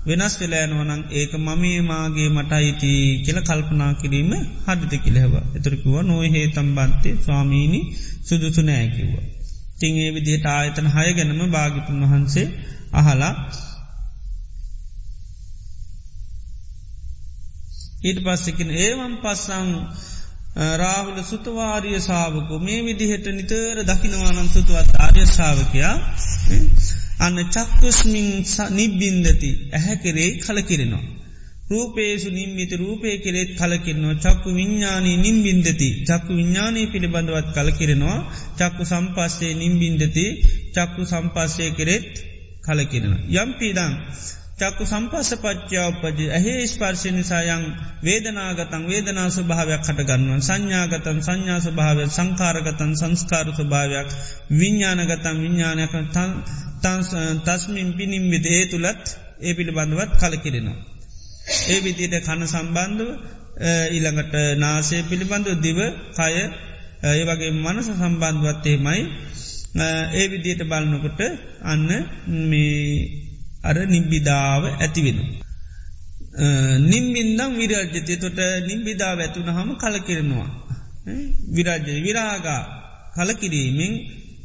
වෙනස් වෙලෑනවනං ඒක මමේ මාගේ මටයිති කියල කල්පනා කිරීම හඩිත කිලෙව. එතුරකිව නොහේ තම්බන්තේ ස්වාමීණි සුදුසු නෑකිව්ව. තිං ඒ විදිහට ආයතන හය ගැනම භාගිතුන් වහන්සේ අහලා ඊට පස්සකින් ඒවම් පස්සං රාහුල සුතවාරිය සාාවකු මේ විදිහට නිතර දකිනවානම් සුතුවත් ආර්ය ශාවකයා අන්න චක්කුස්මින් නිබ්බින්දති. ඇහැකෙරේ කලකිරෙනවා. රූපේසු නිම්මිත රූපය කෙරෙත් කලකිරනවා. චක්කු විඤ්ඥානී නිම්බින්දති. චක්කු විඤ්ඥානී පිළිබඳවත් කලකිරෙනවා. චක්කු සම්පස්සේ නිම්බින්දති. චක්කු සම්පස්සය කෙරෙත් කලකිරෙන. යම් පීඩං චක්කු සම්පස්ස පච්චාවපජ ඇහේ ස්පර්ශය නිසායන් වේදනාගතන් වේදනා ස්වභාවයක් කටගන්නුවන් සංඥාගතන් සංඥා ස්වභාවය සංකාරගතන් සංස්කාර ස්වභාවයක් විඤ්ඥානගතන් විඤ්ඥානයක් තස්මින් පිනිම් විද ඒ තුළත් ඒ පිළිබඳවත් කලකිරෙනවා. ඒ විදියට කන සම්බන්ධව ඊළඟට නාසය පිළිබඳව දිව කය ඒ වගේ මනස සම්බන්ධවත්තේමයි ඒ විදියට බලනකොට අන්න මේ අර නිම්බිදාව ඇතිවෙන. නිම්බින්දම් විරජ්‍යතය තොට නිම්බිදාව ඇතුන හම කලකිරෙනවා. විරජ්‍ය විරාගා කලකිරීමෙන්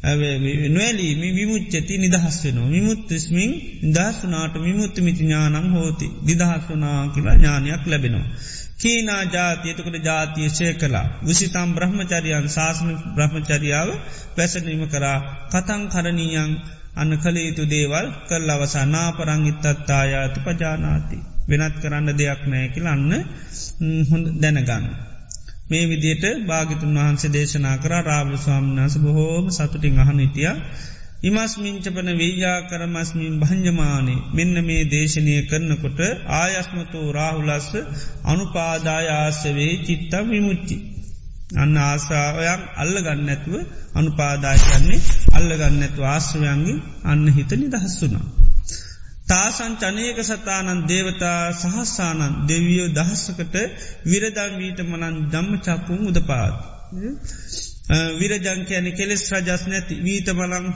නොවැලීම විමුච්චති නිදහස් වෙනවා. විමුත්තස්මින් දහස්වනාට විමුත්තමිති ඥානං හෝති දිදහස්වනා කියලා ඥානයක් ලැබෙනවා. කීනා ජාතියතකට ජාතිය ශය කලා. විසිතම් බ්‍රහ්මචරියන් ශාසන බ්‍රහ්මචරියාව පැසනීම කරා කතං කරණීයන් අන්න කළ යුතු දේවල් කල් අවසා නාපරංගිත්තත්තායාති පජානාති. වෙනත් කරන්න දෙයක් නෑකිලන්න හොඳ දැනගන්න. මේ විදියට භාගිතුන් වහන්සේ දේශනා කර රාබල ස්වාමිනාස බොහෝම සතුටින් අහනිතිය. ඉමස්මිංචපන වේයා කරමස්මින් භංජමානේ මෙන්න මේ දේශනය කරනකොට ආයස්මතෝ රාහුලස්ස අනුපාදායාසවේ චිත්තම් විමුච්චි. අන්න ආසාාවයන් අල්ල ගන්නඇතුව අනුපාදායකන්නේ අල්ල ගන්නඇතු ආශ්‍රවයන්ගේ අන්න හිත නිදහස් තාසන් චනයක සතානන් දේවතා සහස්සානන් දෙවියෝ දහස්සකට විරදන් වීට මනන් දම්ම චක්කුම් උදපාත්. විරජංකයන කෙලෙස් රජස් නැති වීත බලං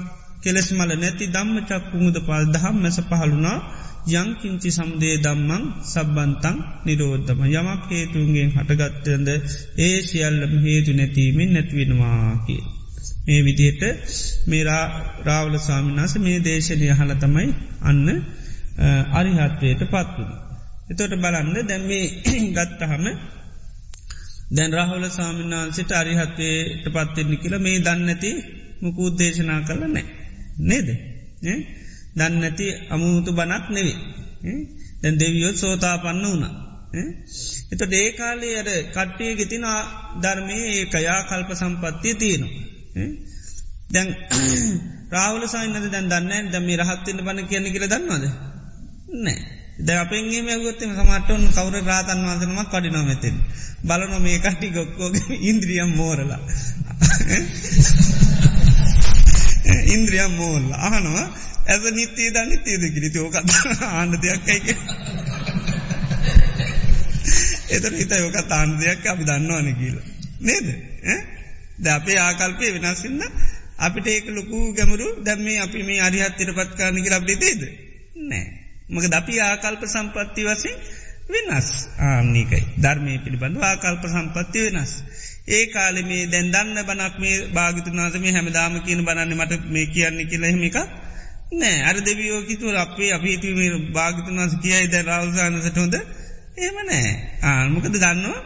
කෙලෙස් මල නැති දම්ම චක්කුම් උදපාල් දහම් මැස පහළුණා යංකින්චි සම්දේ දම්මං සබ්බන්තං නිරෝධම යමක් හේතුන්ගෙන් හටගත්තයන්ද ඒ සියල්ලම හේතු නැතිීමෙන් නැත්වෙනවාකි. මේ විදියට මේ රාවල සාමිනාස මේ දේශනය හල තමයි අන්න අරිහත්වයට පත්වන. එතොට බලන්න දැම් මේ ගත්තහම දැන් රහවල සාමිනාන්සිට අරිහත්වයට පත්වෙන්නේ කියල මේ දන්නඇති මුකුත් දේශනා කල නෑ. නේද? දන්නඇති අමුතු බනක් නෙවේ. දැන් දෙවියොත් සෝතා පන්න වුණ. එත ඒකාලේ අර කට්ටිය ගෙතින ධර්මය ඒකයා කල්ප සම්පත්තිය තියෙනවා. දැන් රාවල සයින්නද දැන් දන්න දැම රහත්වන්න බන කියන්න කියල දන්නවාද. නෑ. ද අපෙන්ගේ මැගොත්තම සමටවන් කවර රාතන් වන්සනමක් කඩිනොමැතින්. බලන මේ කටි ගොක්කෝගේ ඉන්ද්‍රියම් මෝරලා. ඉන්ද්‍රියම් මෝල්ල අහනවා ඇස නිත්තේ ද නිතේද කිරිති ඕකත් ආන්න දෙයක් ඇයික එතර හිත යෝක තාන් දෙයක් අපි දන්නවන කියල. නේද? ද අපේ ආකල්පය වෙනස්සින්න අපිට ඒක ලොකු ගැමරු දැම්මේ අපි මේ අරිහත්තර පත්කාරනි කියල අපේ තේද නෑ. මක දපි ආකල්ප සම්පත්ති වසින් වෙනස් ආන්නේකයි ධර්මය පිළිබඳ ආකල්ප සම්පත්ති වෙනස්. ඒ කාලෙ මේ දැන් දන්න බනක් මේ භාගිතුනාස මේ හැමදාම කියන බනන්න මට මේ කියන්නේ කියලහෙමිකක් නෑ අර දෙවියෝ කිතුර අපේ අපිතුම භාගිතන් වන්ස කියයි ද රවසානසට හොඳ ඒම නෑ ආල්මකද දන්නවා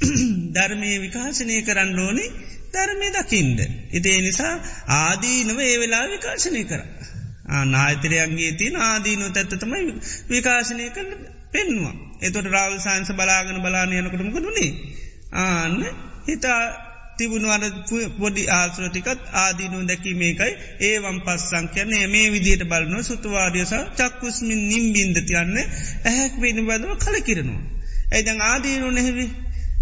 ධර්මය විකාශනය කරන්න ඕනි ධර්මය දකිින්ද. ඉතිේ නිසා ආදීනව ඒ වෙලා විකාශනය කර. නායතරයන්ගේ තින ආදීනු තැත්ත තමයි විකාශනය කරන පෙන්වා. එතොට රාවල් සයින්ස බලාගෙන බලාන යනකටමක දුන්නේ ආන්න හිතා තිබුණුවන පොඩි ආශ්‍රටිකත් ආදීනු දැකීමේකයි ඒවම් පස්සං කියන්නේ මේ විදියට බලන සුතුවාදයස චක්කුස්මින් නිම්බින්දතියන්න ඇහැක් වෙන බදව කල කිරනවා. ඇයිදං ආදීනු නැහැවි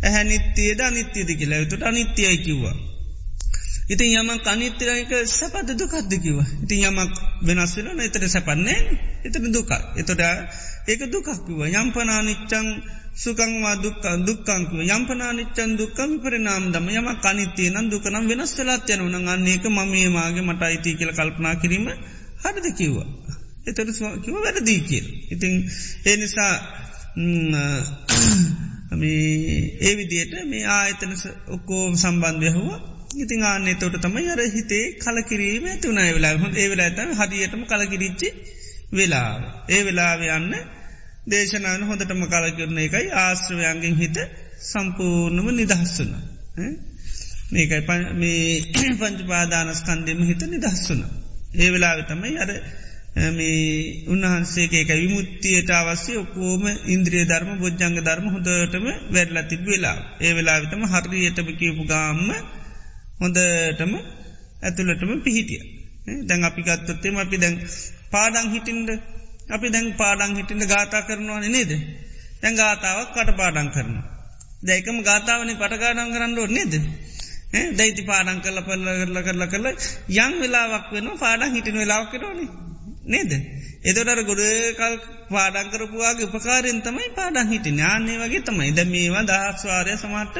ඇහැ නිත්‍යයද අනිත්‍යද කියලා තුට අනිත්‍යයයි කිව්වා. ඉතින් යමක් අනිත්‍යරයක සැපද දුකක්ද කිව. ඉතින් යමක් වෙනස් වෙන එතට සැපන්නේ එතට දුක. එතොට ඒක දුකක්කිව යම්පනානිච්චං සුකංවා දුක්ක දුක්කංකුව යම්පනානිච්චන් දුක්කම පරිනාම් දම යම කනිතේ නම් දුකනම් වෙනස් වෙලාත් යන උන අන්නේක මමේ මාගේ මට අයිති කියල කල්පනා කිරීම හරිද කිව්වා. එතට කිව වැරදී කියල්. ඉතිං ඒ නිසා ඒ විදියට මේ ආයතන ඔක්කෝ සම්බන්ධය හවා ඉතින් ආන්නේ තොට තමයි අර හිතේ කලකිරීම තුනයි වෙලා හො ඒ වෙලා ඇතම හදියටම කලකිරිච්චි වෙලා. ඒ වෙලාව යන්න දේශනාන හොඳටම කලකිරන එකයි ආශ්‍රවයන්ගෙන් හිත සම්පූර්ණම නිදහස්සුන. මේකයි මේ පංචපාදානස්කන්දෙම හිත නිදහස්සුන. ඒ වෙලාව තමයි අර මේ උන්වහන්සේක විමුත්තියට අවස්සේ ඔකෝම ඉන්ද්‍රිය ධර්ම බොජ්ජංග ධර්ම හොඳටම වැඩලා තිබ වෙලා. ඒ වෙලාවිතම හරියටම කියපු ගාම්ම හොඳටම ඇතුළටම පිහිටිය. දැන් අපි ගත්තොත්තේම අපි දැන් පාඩං හිටින්ට අපි දැන් පාඩං හිටින්ට ගාතා කරනවා නේද. දැන් ගාතාවක් කට පාඩං කරනවා. දැයිකම ගාතාවනි පටගාඩන් කරන්න ඕ නේද. දැයිති පාඩං කල්ල පල්ල කරල කරල කරල යං වෙලාවක් වෙන පාඩං හිටින වෙලාවක් කරෝනේ. නේද. එදොටර ගොඩකල් පාඩංකරපුවාගේ උපකාරෙන් තමයි පාඩං හිටි ඥාන්නේ වගේ තමයි ද මේවා දහස්වාරය සමට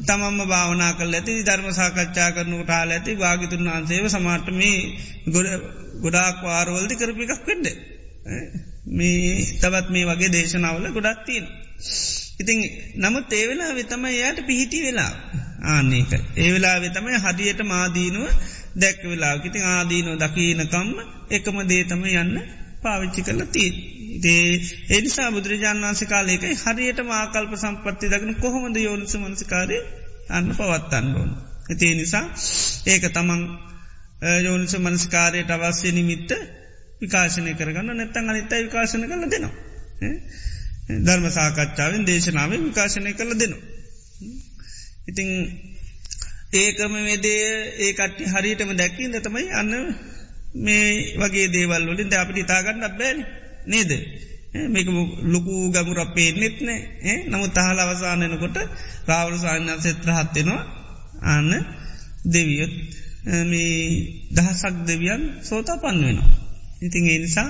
තමම්ම භාවනා කල් ඇති ධර්ම සාකච්ඡා කරනු ටාල ඇති භාගිතුන් වහන්සේව සමාට මේ ගොඩාක් වාරවල්දි කරපි එකක් වෙඩ. මේ තවත් මේ වගේ දේශනාවල ගොඩක් තියෙන. ඉතින් නමුත් ඒවෙලා වෙතම එයාට පිහිටි වෙලා ආන්නේක. ඒවෙලා වෙතමයි හදියට මාදීනුව දැක් වෙලා ඉතින් ආදීනෝ දකීනකම්ම එකම දේතම යන්න පාවිච්චි කරල තිී. දේ එනිසා බුදුරජාන් වන්සේ කාලේකයි හරියට මාකල්ප සම්පත්ති දකන කොහොමද යෝනිස මනසිකාරය අන්න පවත්තන්න ඕන. එතිේ නිසා ඒක තමන් යෝනිස මනස්කාරයට අවස්්‍ය නිමිත්ත විකාශනය කරගන්න නැත්තන් අනිත්තයි විකාශන කල දෙනවා. ධර්ම සාකච්ඡාවෙන් දේශනාවෙන් විකාශනය කළ දෙනවා. ඉතිං ඒකම වෙදේ ඒකට හරියටම දැක්කින් තමයි අන්න මේ වගේ දේවල් වලින් ද අපිට ඉතාගන්න බෑන නේද. මේක ලොකු ගමුර පේනෙත් නෑ නමු තහල අවසානයනකොට රාවල සායන්න සෙත්‍ර හත්වෙනවා අන්න දෙවියොත් මේ දහසක් දෙවියන් සෝතා පන් වෙනවා. ඉතින් ඒ නිසා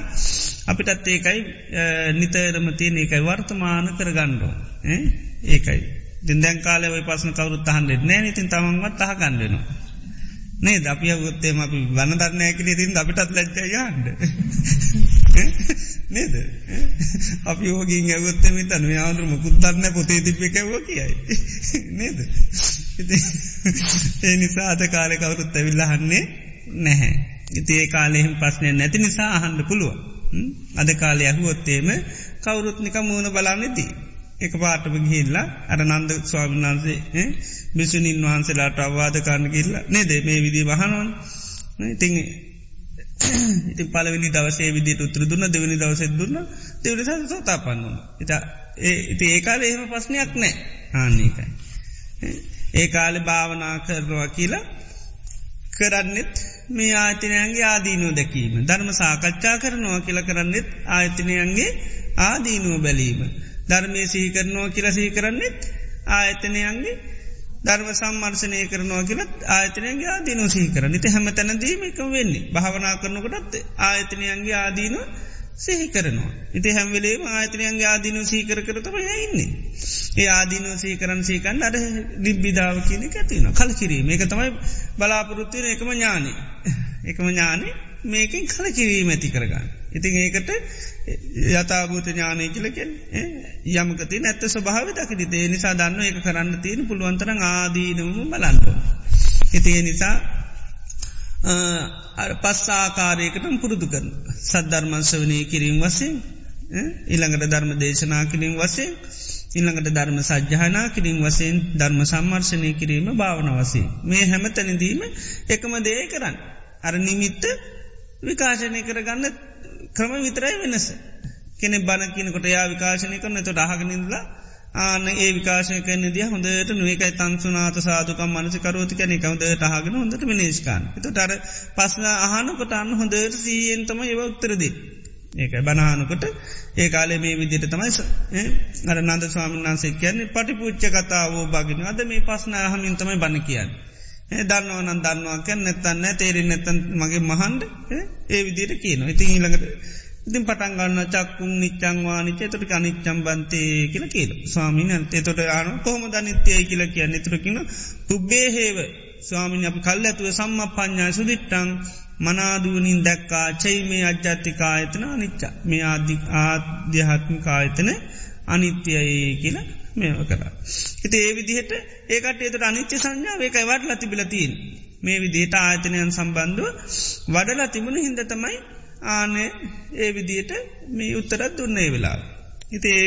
අපිටත් ඒකයි නිතරම තියෙන ඒකයි වර්තමාන කරගණ්ඩෝ ඒකයි දිදැන් කාලය පසන කවරුත් අහන්ඩෙත් නෑ ඉතින් තමන්වත් අහ ගණඩනවා. නේ දපිය ගොත්තේම අපි වන්න දරන්නයකන තින් අපිටත් ලැච්චයන්ඩ. නේද අපි ෝගින් ඇගොත්තම තන යාදුරම පුද්දන්න පොතේ තිබේ කැව කියයි. නේද. ඒ නිසා අද කාලෙ කවුරුත් ඇවිල්ලහන්නේ නැහැ. ඉතිඒ කාලෙහිම පස්නය නැති නිසා අහන්ඩ පුළුව. අද කාලය ඇහුවොත්තේම කවුරුත්නික මූුණ බලානෙදී. එක පාටම ගිහිල්ලා අර නන්ද ස්වාමන් වහන්සේ බිසුනින් වහන්සේලාට අවවාද කරන්න කිල්ලා නේද? මේ විදි වහනවන්. ඉති ඉති පලවිනි දවසේ විදිට උතුර දුන්න දෙවනි දවසෙ දුන්න. දෙවනි සෝතා පන්නුන ඉතා ඉති ඒකාල එහෙම පස්්නයක් නෑ හාන්නේකයි ඒ කාලෙ භාවනා කරනවා කියලා කරන්නෙත් මේ ආතිනයන්ගේ ආදීනුව දැකීම. ධර්ම සාකච්ඡා කරනවා කියල කරන්නෙත් ආයතනයන්ගේ ආදීනුව බැලීම. ධර්මය සිහි කරනවා කියල සිහි කරන්නෙත් ආයතනයන්ගේ ධර්ම සම්මර්ශනය කරනවා කියලත් ආයතනයන්ගේ ආදීනු සිහි කර නිති හැම තැනදීමක වෙන්නේ භාවනා කරනකොටත් ආයතනයන්ගේ ආදීනුව සිහි කරනවා. ඉති හැම්වෙලේ ආයතනයන්ගේ ආදීනු සීකර කරතම යඉන්නේ. ඒ ආදීනු සීකරන් සීකන් අඩ නිබ්බිධාව කියන ඇතින කල කිරීම එක තමයි බලාපොරොත්තුවන එකම ඥානය. එකම ඥානය මේකින් කල කිරීම ඇති කරගන්න. ඉතින් ඒකට යථභූත ඥානය කියලකෙන් යමකති නැත්ත ස්වභාව දකිති ඒ නිසා දන්න එක කරන්න තියෙන පුළුවන්තර ආදීනවම බලන්ට. ඉතිේ නිසා පස්සාකාරයකටම පුරුදු කරන සද්ධර්මංශවනය කිරීම වසේ ඉළඟට ධර්ම දේශනා කිරීම වසේ ඉල්ළඟට ධර්ම සජ්්‍යහනා කිරින් වසයෙන් ධර්ම සම්මර්ශනය කිරීම භාවන වසේ මේ හැම තැනදීම එකම දේ කරන්න. අර නිමිත්ත විකාශනය කරගන්න ක්‍රම විතරයි වෙනස. කෙනෙ බණ කියනකොට යා විකාශනය කරන තොට අහගනින්දලා ආන ඒ විකාශය කන දිය හොඳට නොකයි තන්සුනාත සාදුකම් මනසිකරෝති කැනෙ කවදට අහගෙන හොඳට මිනිස්කාන් තු ටර පස්සන අහනකොට අන්න හොඳට සීයෙන්තම ඒව උත්තරදී. ඒක බනානකොට ඒ කාලේ මේ විදිට තමයි අර නන්ද ස්වාමන් වන්සේ කියන්නේ පටි පුච්ච කතාවෝ බගෙන අද මේ පස්න අහමින් තමයි බණ කියන්න. දන්නවනන් දන්නවා කැන් නැත්තන්න තේරෙන් නැතන් මගේ මහන්ඩ ඒ විදිට කියන ඉතින් ඊළඟට ඉතින් පටන්ගන්න චක්කුන් නිච්චංවා නිච තොට අනිච්චම් බන්තේ කියල කියල ස්වාමින තෙතොට ආන කොහොම දනිත්‍යය කියල කියන්න? තුරකින පුබ්බේහේව ස්වාමිනි අප කල් ඇතුව සම්ම පඥ්ඥා සුදිට්ටං මනාදුවනින් දැක්කා චයි මේ අජ්ජාතිකායතන අනිච්ච. මේ ආධික ආධ්‍යහත්මිකායතන අනිත්‍යයයි කියලා මේව කලා. හිත ඒ විදිහට ඒකට ඒතට අනිච්ච සංඥාව ඒකයි වඩලා තිබිලතින්. මේ විදිහට ආයතනයන් සම්බන්ධුව වඩලා තිබුණ හින්ද තමයි ආනේ ඒ විදියට මේ උත්තරත් දුන්නේ වෙලා. හිතේ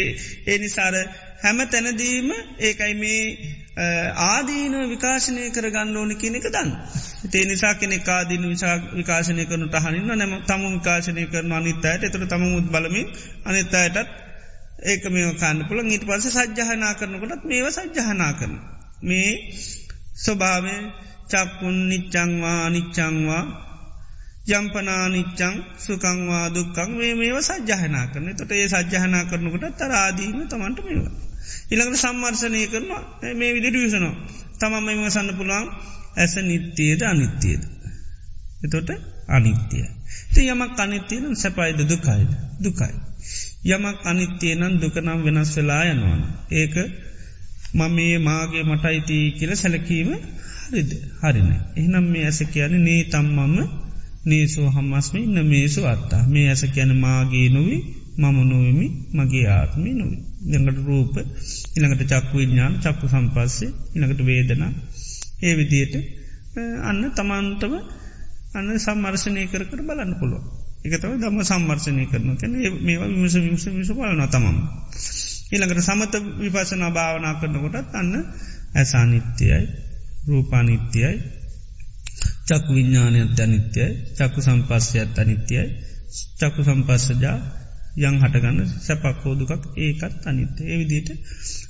ඒ නිසාර හැම තැනදීම ඒකයි මේ ආදීන විකාශනය කර ගන්න ඕනි කියනෙක දන්න. තේ නිසා කෙනෙ ආදීන විසා විකාශනය කරනු තහනින්න නැම තම විකාශනය කරන අනිත්තයට එතුර තම මුත් බලමින් අනිත්තයටත් ඒක මේ කාන්න පුළ ඊට පස සජ්්‍යහනා කරනකොටත් මේව සජ්්‍යහනා කරන. මේ ස්වභාවය චක්කුන් නිච්චංවා අනිච්චංවා යම්පනානිච්චං සුකංවා දුක්කං මේ මේව සජ්්‍යහනා කරන තොට ඒ සජ්්‍යහනා කරනකොට තරාදීම තමන්ට මේවා. ඉළඟට සම්මර්ශනය කරනවා මේ විදිට විසනවා තමම එම සන්න පුළාන් ඇස නිත්‍යයද අනිත්‍යයද. එතොට අනිත්‍යය. ති යමක් අනිත්‍යයනම් සැපයිද දුකයිද දුකයි. යමක් අනිත්‍යයනන් දුකනම් වෙනස් වෙලා යනවාන. ඒක මම මේ මාගේ මටයිති කියල සැලකීම හරිද හරින. එහනම් මේ ඇස කියන නේ තම්මම නේසෝ හම්මස්ම ඉන්න මේසු අත්තා මේ ඇස කියන මාගේ නොවී මම නොවමි මගේ ආත්මි නොවී. දෙඟට රූප ඉළඟට චක්කු විඤ්ඥාන චක්කු සම්පස්සේ ඉළඟට වේදන ඒ විදියට අන්න තමන්ටම අන්න සම්මර්ශනය කර කර බලන්න පුළුව. එකතව දම සම්මර්ශනය කරන කැන මේවා විමස විමස විස බලන තමම්. ඊළඟට සමත විපසන භාවනා කරනකොටත් අන්න ඇසානිත්‍යයයි රූපානිත්‍යයයි චක්කු විඤ්ඥානයත් අනිත්‍යයි චක්කු සම්පස්සයත් අනිත්‍යයි චක්කු සම්පස්සජා යං හටගන්න සැපක්කෝ දුකක් ඒකත් අනිත්‍ය ඒවිදිට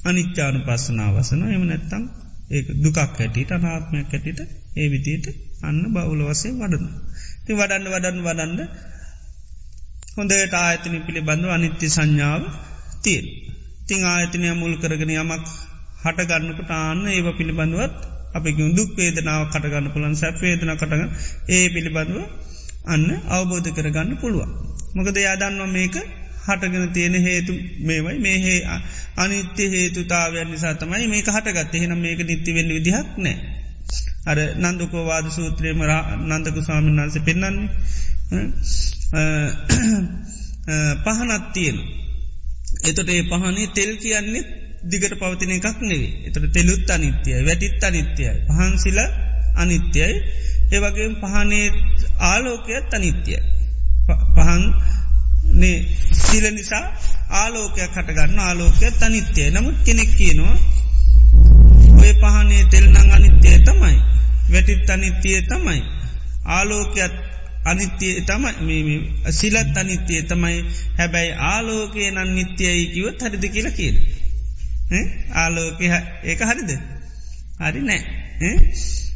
අනිච්චානු පස්සනාවසන එම නැත්තං ඒ දුකක් ඇටිට අනාත්මයක් ඇටිට ඒ විදියට අන්න බවුල වසේ වඩන. ති වඩන්න වඩන්න වඩන්ඩ හොඳට ආයතන පිළිබඳව අනිත්‍ය සංඥාව තියෙන්. තිං ආයතනය මුල් කරගෙන යමක් හටගන්නකට ආන්න ඒව පිළිබඳුවත් අපි දුක් වේදනාව කටගන්න පුළන් සැප්වේදන කටග ඒ පිළිබඳව අන්න අවබෝධ කරගන්න පුළුවන්. මොකද යාදන්ව මේක හටගෙන තියෙන හේතු මේවයි මේ හේ අනිත්‍ය හේතුතාවයන් නිසා තමයි මේක හටගත් එහෙනම් මේක නිත්තිවෙන්න විදිහක් නෑ. අර නන්දකෝවාද සූත්‍රයම නන්දක ස්වාමීන් වන්ස පෙන්න්නන්නේ පහනත් තියෙන. එතොට ඒ පහනේ තෙල් කියන්නේ දිගට පවතින එකක් නෙවේ එතට තෙලුත් අනිත්‍යයි වැටිත් අනිත්‍යයි පහන්සිල අනිත්‍යයි. ඒවගේ පහනේ ආලෝකයත් අනිත්‍යයි. පහන් සිල නිසා ආලෝකයක් කටගන්න ආලෝකයක් අනිත්‍යය. නමුත් කෙනෙක් කියනවා ඔය පහනේ තෙල්නං අනිත්‍යය තමයි. වැටිත් අනිත්‍යය තමයි. ආලෝකයක් අනිත්‍යය තමයි සිලත් අනිත්‍යය තමයි. හැබැයි ආලෝකය නන් නිත්‍යයයි කිවත් හරිද කියලා කියන ආලෝක ඒක හරිද? හරි නෑ.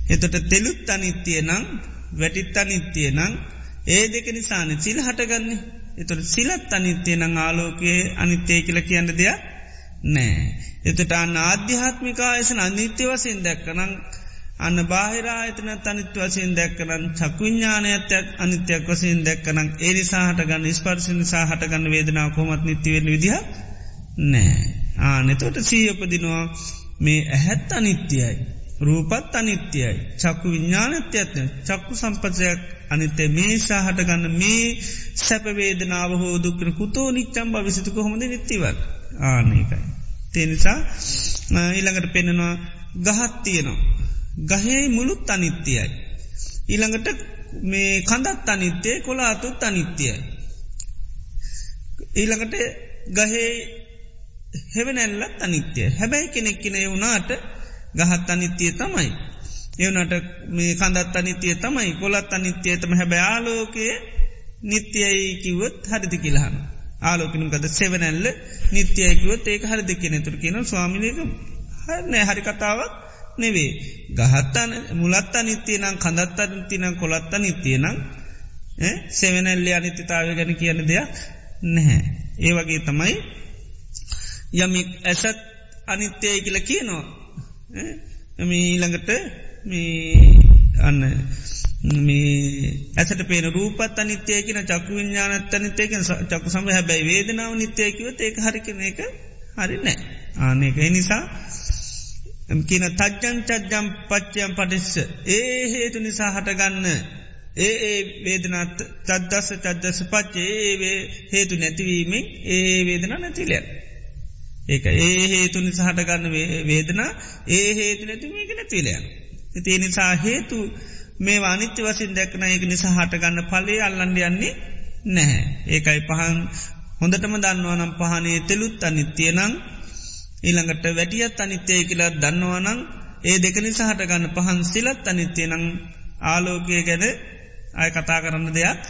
එතොට තෙලුත් අනිත්‍යය නං වැටිත් අනිත්‍යය නං ඒ දෙක නිසාන සිල් හටගන්නේ. එතුට සිලත් අනිත්‍යය නං ආලෝකයේ අනිත්‍යය කියල කියන්න දෙයක් නෑ. එතට අන්න ආධ්‍යාත්මිකායසන අනිත්‍ය වසයෙන් දැක්කනං අන්න බාහිරා එතන අනිත්‍ය වසයෙන් දැක්කනන් චකුඥානයත්යක් අනිත්‍යයක් වසයෙන් දැක්කනං ඒ නිසාහට ගන්න ස්පර්ශ නිසා හටගන්න වේදනාව කොමත් නිතිවෙන විදිහ නෑ. ආනෙතොට සීයපදිනවා මේ ඇහැත් අනිත්‍යයයි. රූපත් අනිත්‍යයයි. චක්කු විඤ්ඥානත්‍යයත්න චක්කු සම්පසයක් අනිතේ මේ ශාහටගන්න මේ සැපවේදනාව හෝ දුක්කන කුතෝ නිච්චම්බ විසිතුක හොඳ නිතිවල් ආනකයි. තේනිසා ඊළඟට පෙන්නවා ගහත් තියනවා. ගහේ මුළුත් අනිත්‍යයයි. ඊළඟට මේ කඳත් අනිත්‍යය කොලාතුත් අනිත්‍යයයි. ඊළඟට ගහේ හෙවනැල්ලත් අනිත්‍යය හැබැයි කෙනෙක්කින වුණාට ගහත් අනිත්‍යය තමයි. එවනට මේ කඳත් අනිත්‍යය තමයි කොලත් අනිත්‍යයතම හැබැ ආලෝකය නිත්‍යයයි කිව්වොත් හරිදි කියලහන. ආලෝකනකද සෙවනැල්ල නිත්‍යයකුවත් ඒක හරි දෙකන තුර කියන ස්වාමිනක හරනෑ හරි කතාවක් නෙවේ. ගහත්තන මුලත්ත නිත්‍යයනම් කඳත්ත නිතිනම් කොළත්ත නිත්‍යයනම් සෙවනැල්ලි අනිත්‍යතාව ගැන කියන දෙයක් නැහැ. ඒ වගේ තමයි යමි ඇසත් අනිත්‍යය කියල කියනවා. ඊළඟට අන්න මේ ඇසට පේන රූපත් අනිත්‍යයකන චක්කු විඤ්ඥානත් අනිත්‍යයක චක්කු සම හැබැයි වේදනාව නිත්‍යයකිව ඒක හරිකන එක හරි නෑ ආනක නිසා කියන තජ්ජන් චජ්ජම් පච්චයම් පටිස්ස ඒ හේතු නිසා හටගන්න. ඒ ඒ වේදනත් චද්දස්ස චද්දස පච්චේ ඒ හේතු නැතිවීමෙන් ඒ වේදන නැතිලය ඒක ඒ හේතු නිසා හටගන්න වේදනා ඒ හේතු නැතිවීමක නැතිලය ඉතිේ නිසා හේතු මේ වානිත්‍ය වසින් දැක්න එක නිසා හටගන්න පලේ අල්ලන්ඩ යන්නේ නැහැ. ඒකයි පහන් හොඳටම දන්නවනම් පහනේ තෙලුත් අනිත්‍යයනං ඊළඟට වැටියත් අනිත්‍යය කියලා දන්නවනං ඒ දෙක නිසා හටගන්න පහන් සිලත් අනිත්‍යයනං ආලෝකය ගැන අය කතා කරන්න දෙයක්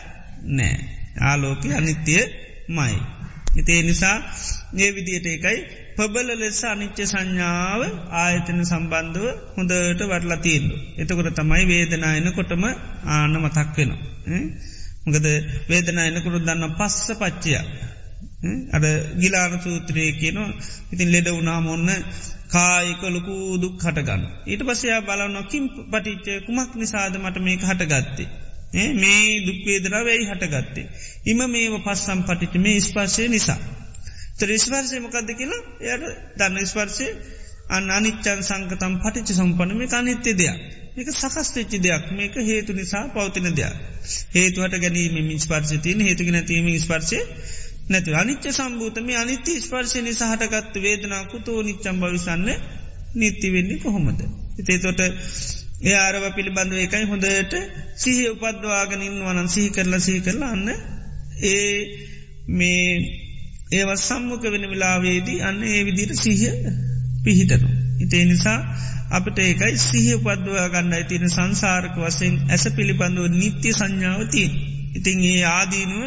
නෑ. ආලෝකය අනිත්‍යය මයි. ඉතේ නිසා ඒ විදියට එකයි පබල ලෙස අනිච්ච සංඥාව ආයතන සම්බන්ධව හොඳට වටලා තිීල්ලු. එතකොට තමයි වේදනායන කොටම ආන මතක් වෙනවා. මොකද වේදනායනකුරු දන්න පස්ස පච්චය. අඩ ගිලාන සූත්‍රය කියනවා ඉතින් ලෙඩ වුනාම ඔන්න කායික ලොකු දුක් හටගන්න. ඊට පසයා බලන්නොකින් පටිච්චය කුමක් නිසාද මට මේක හටගත්තේ. මේ දුක්වේදනා වැයි හටගත්තේ. ඉම මේ පස්සම් පටිට මේ ස්පර්ශය නිසා. ත්‍රේස්වර්සය මොකක්ද කියලා එයට දන්න ස්වර්සය අන්න අනිච්චන් සංකතම් පටිච්ච සම්පන මේ අනිත්‍ය දෙයක්. මේක සකස්තච්චි දෙයක් මේක හේතු නිසා පවතින දෙයක්. හේතුවට ගැනීම ස්පර්ශය තියන හේතුක නැතිීම ස්පර්ශය නැති අනිච්ච සම්භූතම අනිත්‍ය ස්පර්ශය නිසාහටගත් වේදනා කුතෝ නිච්චම් භවිසන්න නිත්ති වෙන්නේ කොහොමද. ඉතේතොට ඒ ආරව පිළිබඳව එකයි හොඳට සිහි උපද්වාගනින් වනන් සිහි කරලා සිහි කරලා අන්න ඒ මේ ඒව සම්මුක වෙන වෙලාවේදී අන්න ඒ විදිට සිහිය පිහිටනු. ඉතේ නිසා අපට ඒකයි සිහිය පද්වා ගන්නයි තියෙන සංසාරක වසයෙන් ඇස පිළිබඳව නිත්‍ය සංඥාවතින්. ඉතින් ඒ ආදීනුව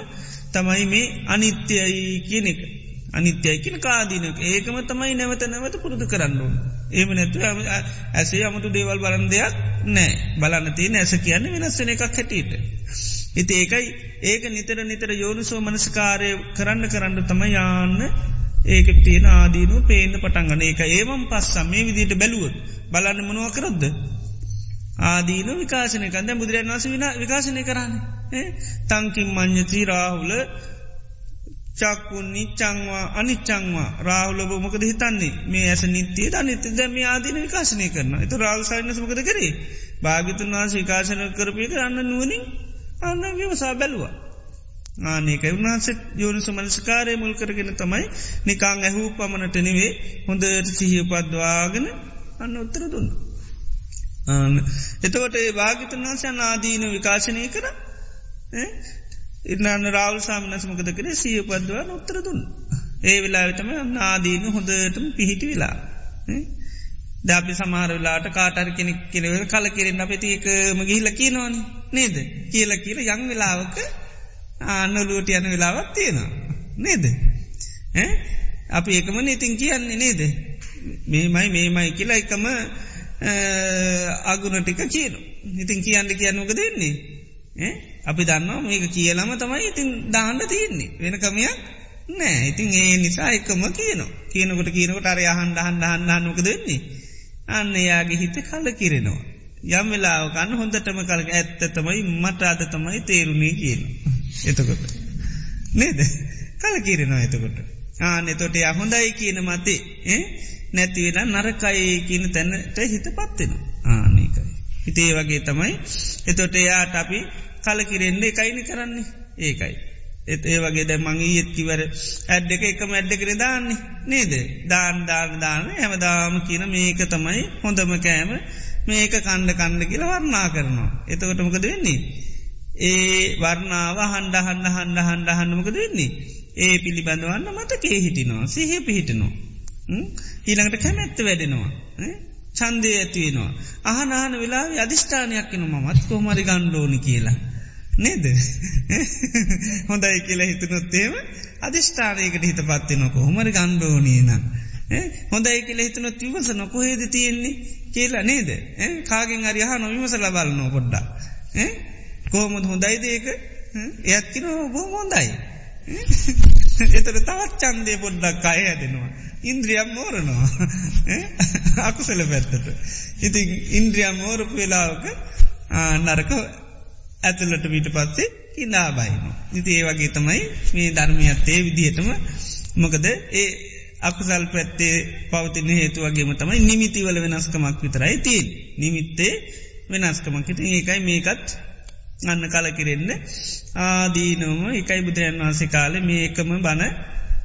තමයි මේ අනිත්‍යයි කියන එක. අනිත්‍යයි කියන කාදීනක ඒකම තමයි නැවත නැවත පුරුදු කරන්නුන්. ඒම නැතු ඇසේ අමුතු දේවල් බලන් දෙයක් නෑ බලන්න තිය ඇස කියන්න වෙනස්සන එකක් හැටියට. ඉති ඒකයි ඒක නිතර නිතර යෝනිසෝ මනස්කාරය කරන්න කරන්න තම යාන්න ඒක තියෙන ආදීනු පේන්න පටන්ගන ඒක ඒවම් පස්සම් මේ විදිට බැලුවත් බලන්න මනුව කරොද්ද. ආදීන විකාශනය කන්ද බුදුරන් වස විනා විකාශනය කරන්න. තංකින් මං්්‍යති රාහුල චක්කුන් නිච්චංවා අනිච්චංවා. රාහුලබ මොකද හිතන්නේ? මේ ඇස නිත්‍යය අනිත දැම ආදීන විකාශනය කරන එතු රාහු සයින්නස මොකද කරේ? භාගිතුන් වහස විකාශන කරපය කරන්න නුවනින් අන්න විවසා බැලවා. ආනක උන්හන්සේ යෝනිස මනස්කාරය මුල් කරගෙන තමයි නිකාං ඇහූ පමණට නෙවේ හොඳට සිහිය පද්වාගෙන අන්න උත්තර දුන්න. එතකොට ඒ භාගිතන් වහන්සේ නාදීන විකාශනය කර. ඉන්නන්න රාවල් සාමනස්මකද කර? සිය පද්වා උත්තර දුන්න. ඒ වෙලාවිතම නාදීන හොඳටම පිහිටි වෙලා. දැපි සමහර වෙලාට කාටර කෙනෙක් කෙලව කල කිරෙන් අපති එකම ගිහිල කියනවන. නේද? කියල කියල යං වෙලාවක ආන්නලුවට යන වෙලාවත් තියෙනවා. නේද? අපි එකම නඉතින් කියන්නේ නේද? මේමයි මේමයි කියලා එකම අගුණටික කියන ඉතින් කියන්න කියන්නක දෙන්නේ අපි දන්නවා මේක කියලම තමයි ඉතින් දාන්න තියෙන්නේ වෙන කමයක් නෑ ඉතින් ඒ නිසා එකම කියනවා කියනකොට කියනකොට අර අහන්ඩ හන්ඩ හන්ඩන්නක දෙන්නේ අන්න එයාගේ හිත කල කිරෙනවා. යම් වෙලාවකන්න හොඳටම කල ඇත්ත තමයි මට අද තමයි තේරුණේ කියන. එතකොට. නේද කල කිරෙනවා එතකොට. ආන එතොට යහොඳයි කියන මතේ නැතිවෙලා නරකයි කියන තැනට හිත පත්වෙනවා. ආනකයි. හිතේ වගේ තමයි එතොට එයාට අපි කලකිරෙන්න්නේ එකයිනි කරන්නේ ඒකයි. එත් ඒ වගේ දැ මගේ යෙත්කිවර ඇඩ් එක එකම ඇඩ්ඩ කර දාන්නේ නේද දාන් දාන දාන හැමදාම කියන මේක තමයි හොඳම කෑම මේක කණ්ඩ කණ්ඩ කියලා වර්ණා කරනවා. එතකොටමකද වෙන්නේ. ඒ වර්ණාව හන්ඩ හන්ඩ හන්ඩ හන්ඩ හන්ඩමකද වෙන්නේ. ඒ පිළිබඳවන්න මතකේ හිටිනවා සිහ පිහිටනවා. ඊළඟට කැමැත්ත වැඩෙනවා. චන්දය ඇතිවෙනවා. අහනාන වෙලා අධිෂ්ඨානයක් එන මත් කොමරි ගණ්ඩෝනි කියලා. නේද? හොඳයි කියලා හිතනොත්තේම අධිෂ්ඨානයකට හිත පත්ති නොක හොමරි ගණ්ඩෝනීන හොඳයි කියල හිතන තිවස නොකොහේද තියෙන්නේ කියලා නේද? කාගෙන් අරිහා නොවිමස ලබලනෝ පොඩ්ඩා කෝමුද හොඳයි දේක එයත් කින බොහම හොඳයි. එතර තවත් චන්දය පොඩ්ඩක් අය ඇදෙනවා ඉන්ද්‍රියම් මෝරනවා. අකුසල පැත්තට. ඉති ඉන්ද්‍රියම් මෝරපු වෙලාවක නරක ඇතුලට විට පත්සේ ඉනා බයින. ඉති ඒ වගේ තමයි මේ ධර්මයත්තේ විදිහටම මොකද ඒ අකුසල් පැත්තේ පවතින හේතු වගේම තමයි නිමිතිවල වෙනස්කමක් විතරයි තිීන්. නිමිත්තේ වෙනස්කමක් ඉති ඒකයි මේකත් අන්න කලකිරෙන්න ආදීනෝම එකයි බුදුරන් වහන්සේ කාලේ මේකම බණ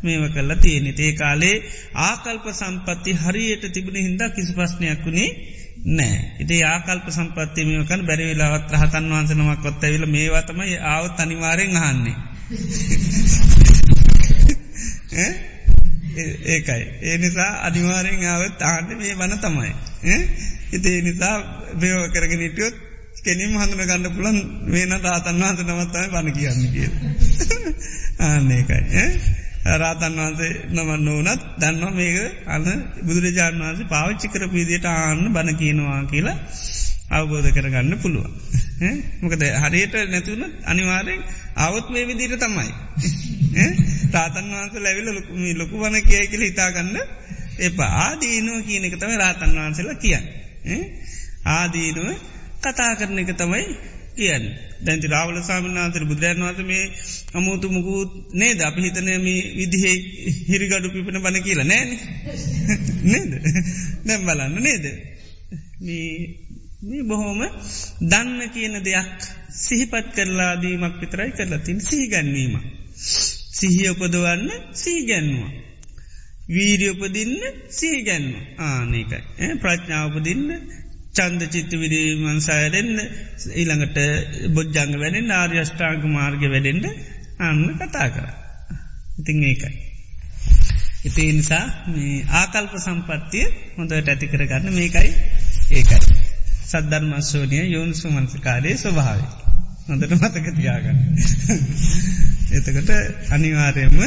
මේව කල්ලා තියෙනෙ. ඒ කාලේ ආකල්ප සම්පත්ති හරියට තිබුණ හින්දා කිසි ප්‍රශ්නයක් වුණේ නෑ. ඉති ආකල්ප සම්පත්ති මේකන් බැරිවෙලාවත් රහතන් වහන්සනමක් කොත් ඇවිල මේවාතමයි ආවත් අනිවාරෙන් අහන්නේ. ඒකයි. ඒ නිසා අනිවාරෙන් ආවත් ආන්න මේ වන තමයි. ඉතිේ නිසා බයෝ කරගෙන ඉටියොත් කෙනින් හඳුන ගන්න පුළන් මේන තාතන් වහන්ස නමත්තම බණ කියන්න කිය. ආන්නේකයි. රාතන් වහන්සේ නමන්න ඕනත් දන්නවා මේක අන්න බුදුරජාණන් වහන්සේ පාවිච්චි කර පිදියට ආන්න බණ කියනවා කියලා අවබෝධ කරගන්න පුළුවන්. මොකද හරියට නැතුවන අනිවාරෙන් අවුත් මේ විදිට තමයි. රාතන් වහන්ස ලැවිල ලොකු වන කිය කියල හිතාගන්න එපා ආදීනුව කියන එක තම රාතන් වහන්සේලා කියන්න. ආදීනුව කතා කරන එක තමයි කියන්න. දැන්ති රාවල සාමනාතර බුදුරන් වත මේ අමුතු මුකුත් නේද? අපි හිතනම විදිහේ හිරිගඩු පිපෙන බන කියලා නෑන. නේද? දැම් බලන්න නේද? මේ බොහෝම දන්න කියන දෙයක් සිහිපත් කරලා දීමක් විතරයි කරලා තින් සිහිගැන්වීම. සිහිය උපදවන්න සීගැන්වා. වීරියපදින්න සීගැන්ව ආනකයි ප්‍රඥාවපදින්න චන්ද චිත්ත විරීමන් සයරෙන්න්න ඊළඟට බොජ්ජංග වැඩෙන් ආර්යෂ්ඨාංක මාර්ග වැඩෙන්ට අන්න කතා කර. ඉතිං ඒකයි. ඉති නිසා ආකල්ප සම්පත්තිය හොඳට ඇති කරගන්න මේකයි ඒකයි. සද්ධර්මස්වෝනිය යෝනිසු මන්සකාරයේ ස්වභාවය. හොඳට මතක තියාගන්න. එතකට අනිවාරයම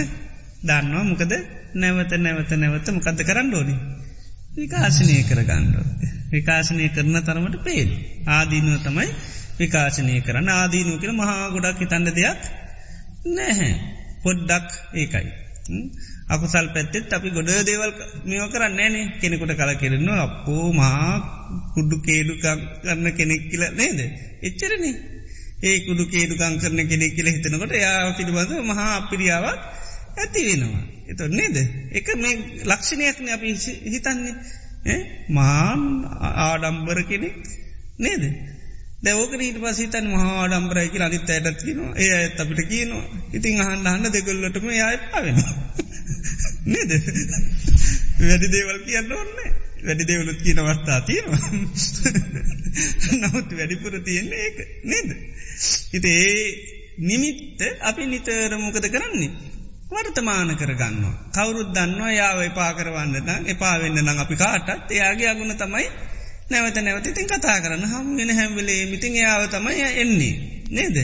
දන්නවා මොකද නැවත නැවත නැවත මොකද කරන්න ඕනි. විකාශනය කරගන්නඩෝ. විකාශනය කරන තරමට පේල්. ආදීනුව තමයි විකාශනය කරන්න ආදීනුව කියල මහා ගොඩක් හිතන්න දෙයක් නැහැ. පොඩ්ඩක් ඒකයි. අකුසල් පැත්තෙත් අපි ගොඩ දේවල් මෙෝ කරන්න ෑනේ කෙනෙකුට කල කෙරෙන්න අපෝ මහා කුඩ්ඩු කේඩුකම් කරන්න කෙනෙක් කියල නේද. එච්චරන ඒ කුඩු කේඩුකං කරන කෙනෙක් කියල හිතනකොට යා පිළිබඳ මහා අපිරියාවක් ඇති වෙනවා. එතො නේද. එක මේ ලක්ෂණයක්න අපි හිතන්නේ මාන් ආඩම්බර කෙනෙක් නේද. දැවෝක ඊට පසිතන් මහා ඩම්බරයිකි අනිත් අයටත් කියනවා. ඒ අයත් අපිට කියනවා. ඉතින් අහන්න අහන්න දෙගොල්ලටම යාය පාවෙන නේද? වැඩි දේවල් කියන්න ඕන්නේ වැඩි දෙවලුත් කියන අවස්ථා තියෙනවා. නමුත් වැඩිපුර තියෙන්නේ ඒක. නේද? හිත ඒ නිමිත්ත අපි නිතරමොකද කරන්නේ? වර්තමාන කරගන්නවා. කවුරුත් දන්නවා යාව එපා කරවන්න එපා වෙන්න නං අපි කාටත් එයාගේ අගුණ තමයි නැවත නැවත ඉතින් කතා කරන්න හම් වෙන හැම්වෙලේ මිතින් යාව තමයි එන්නේ. නේද.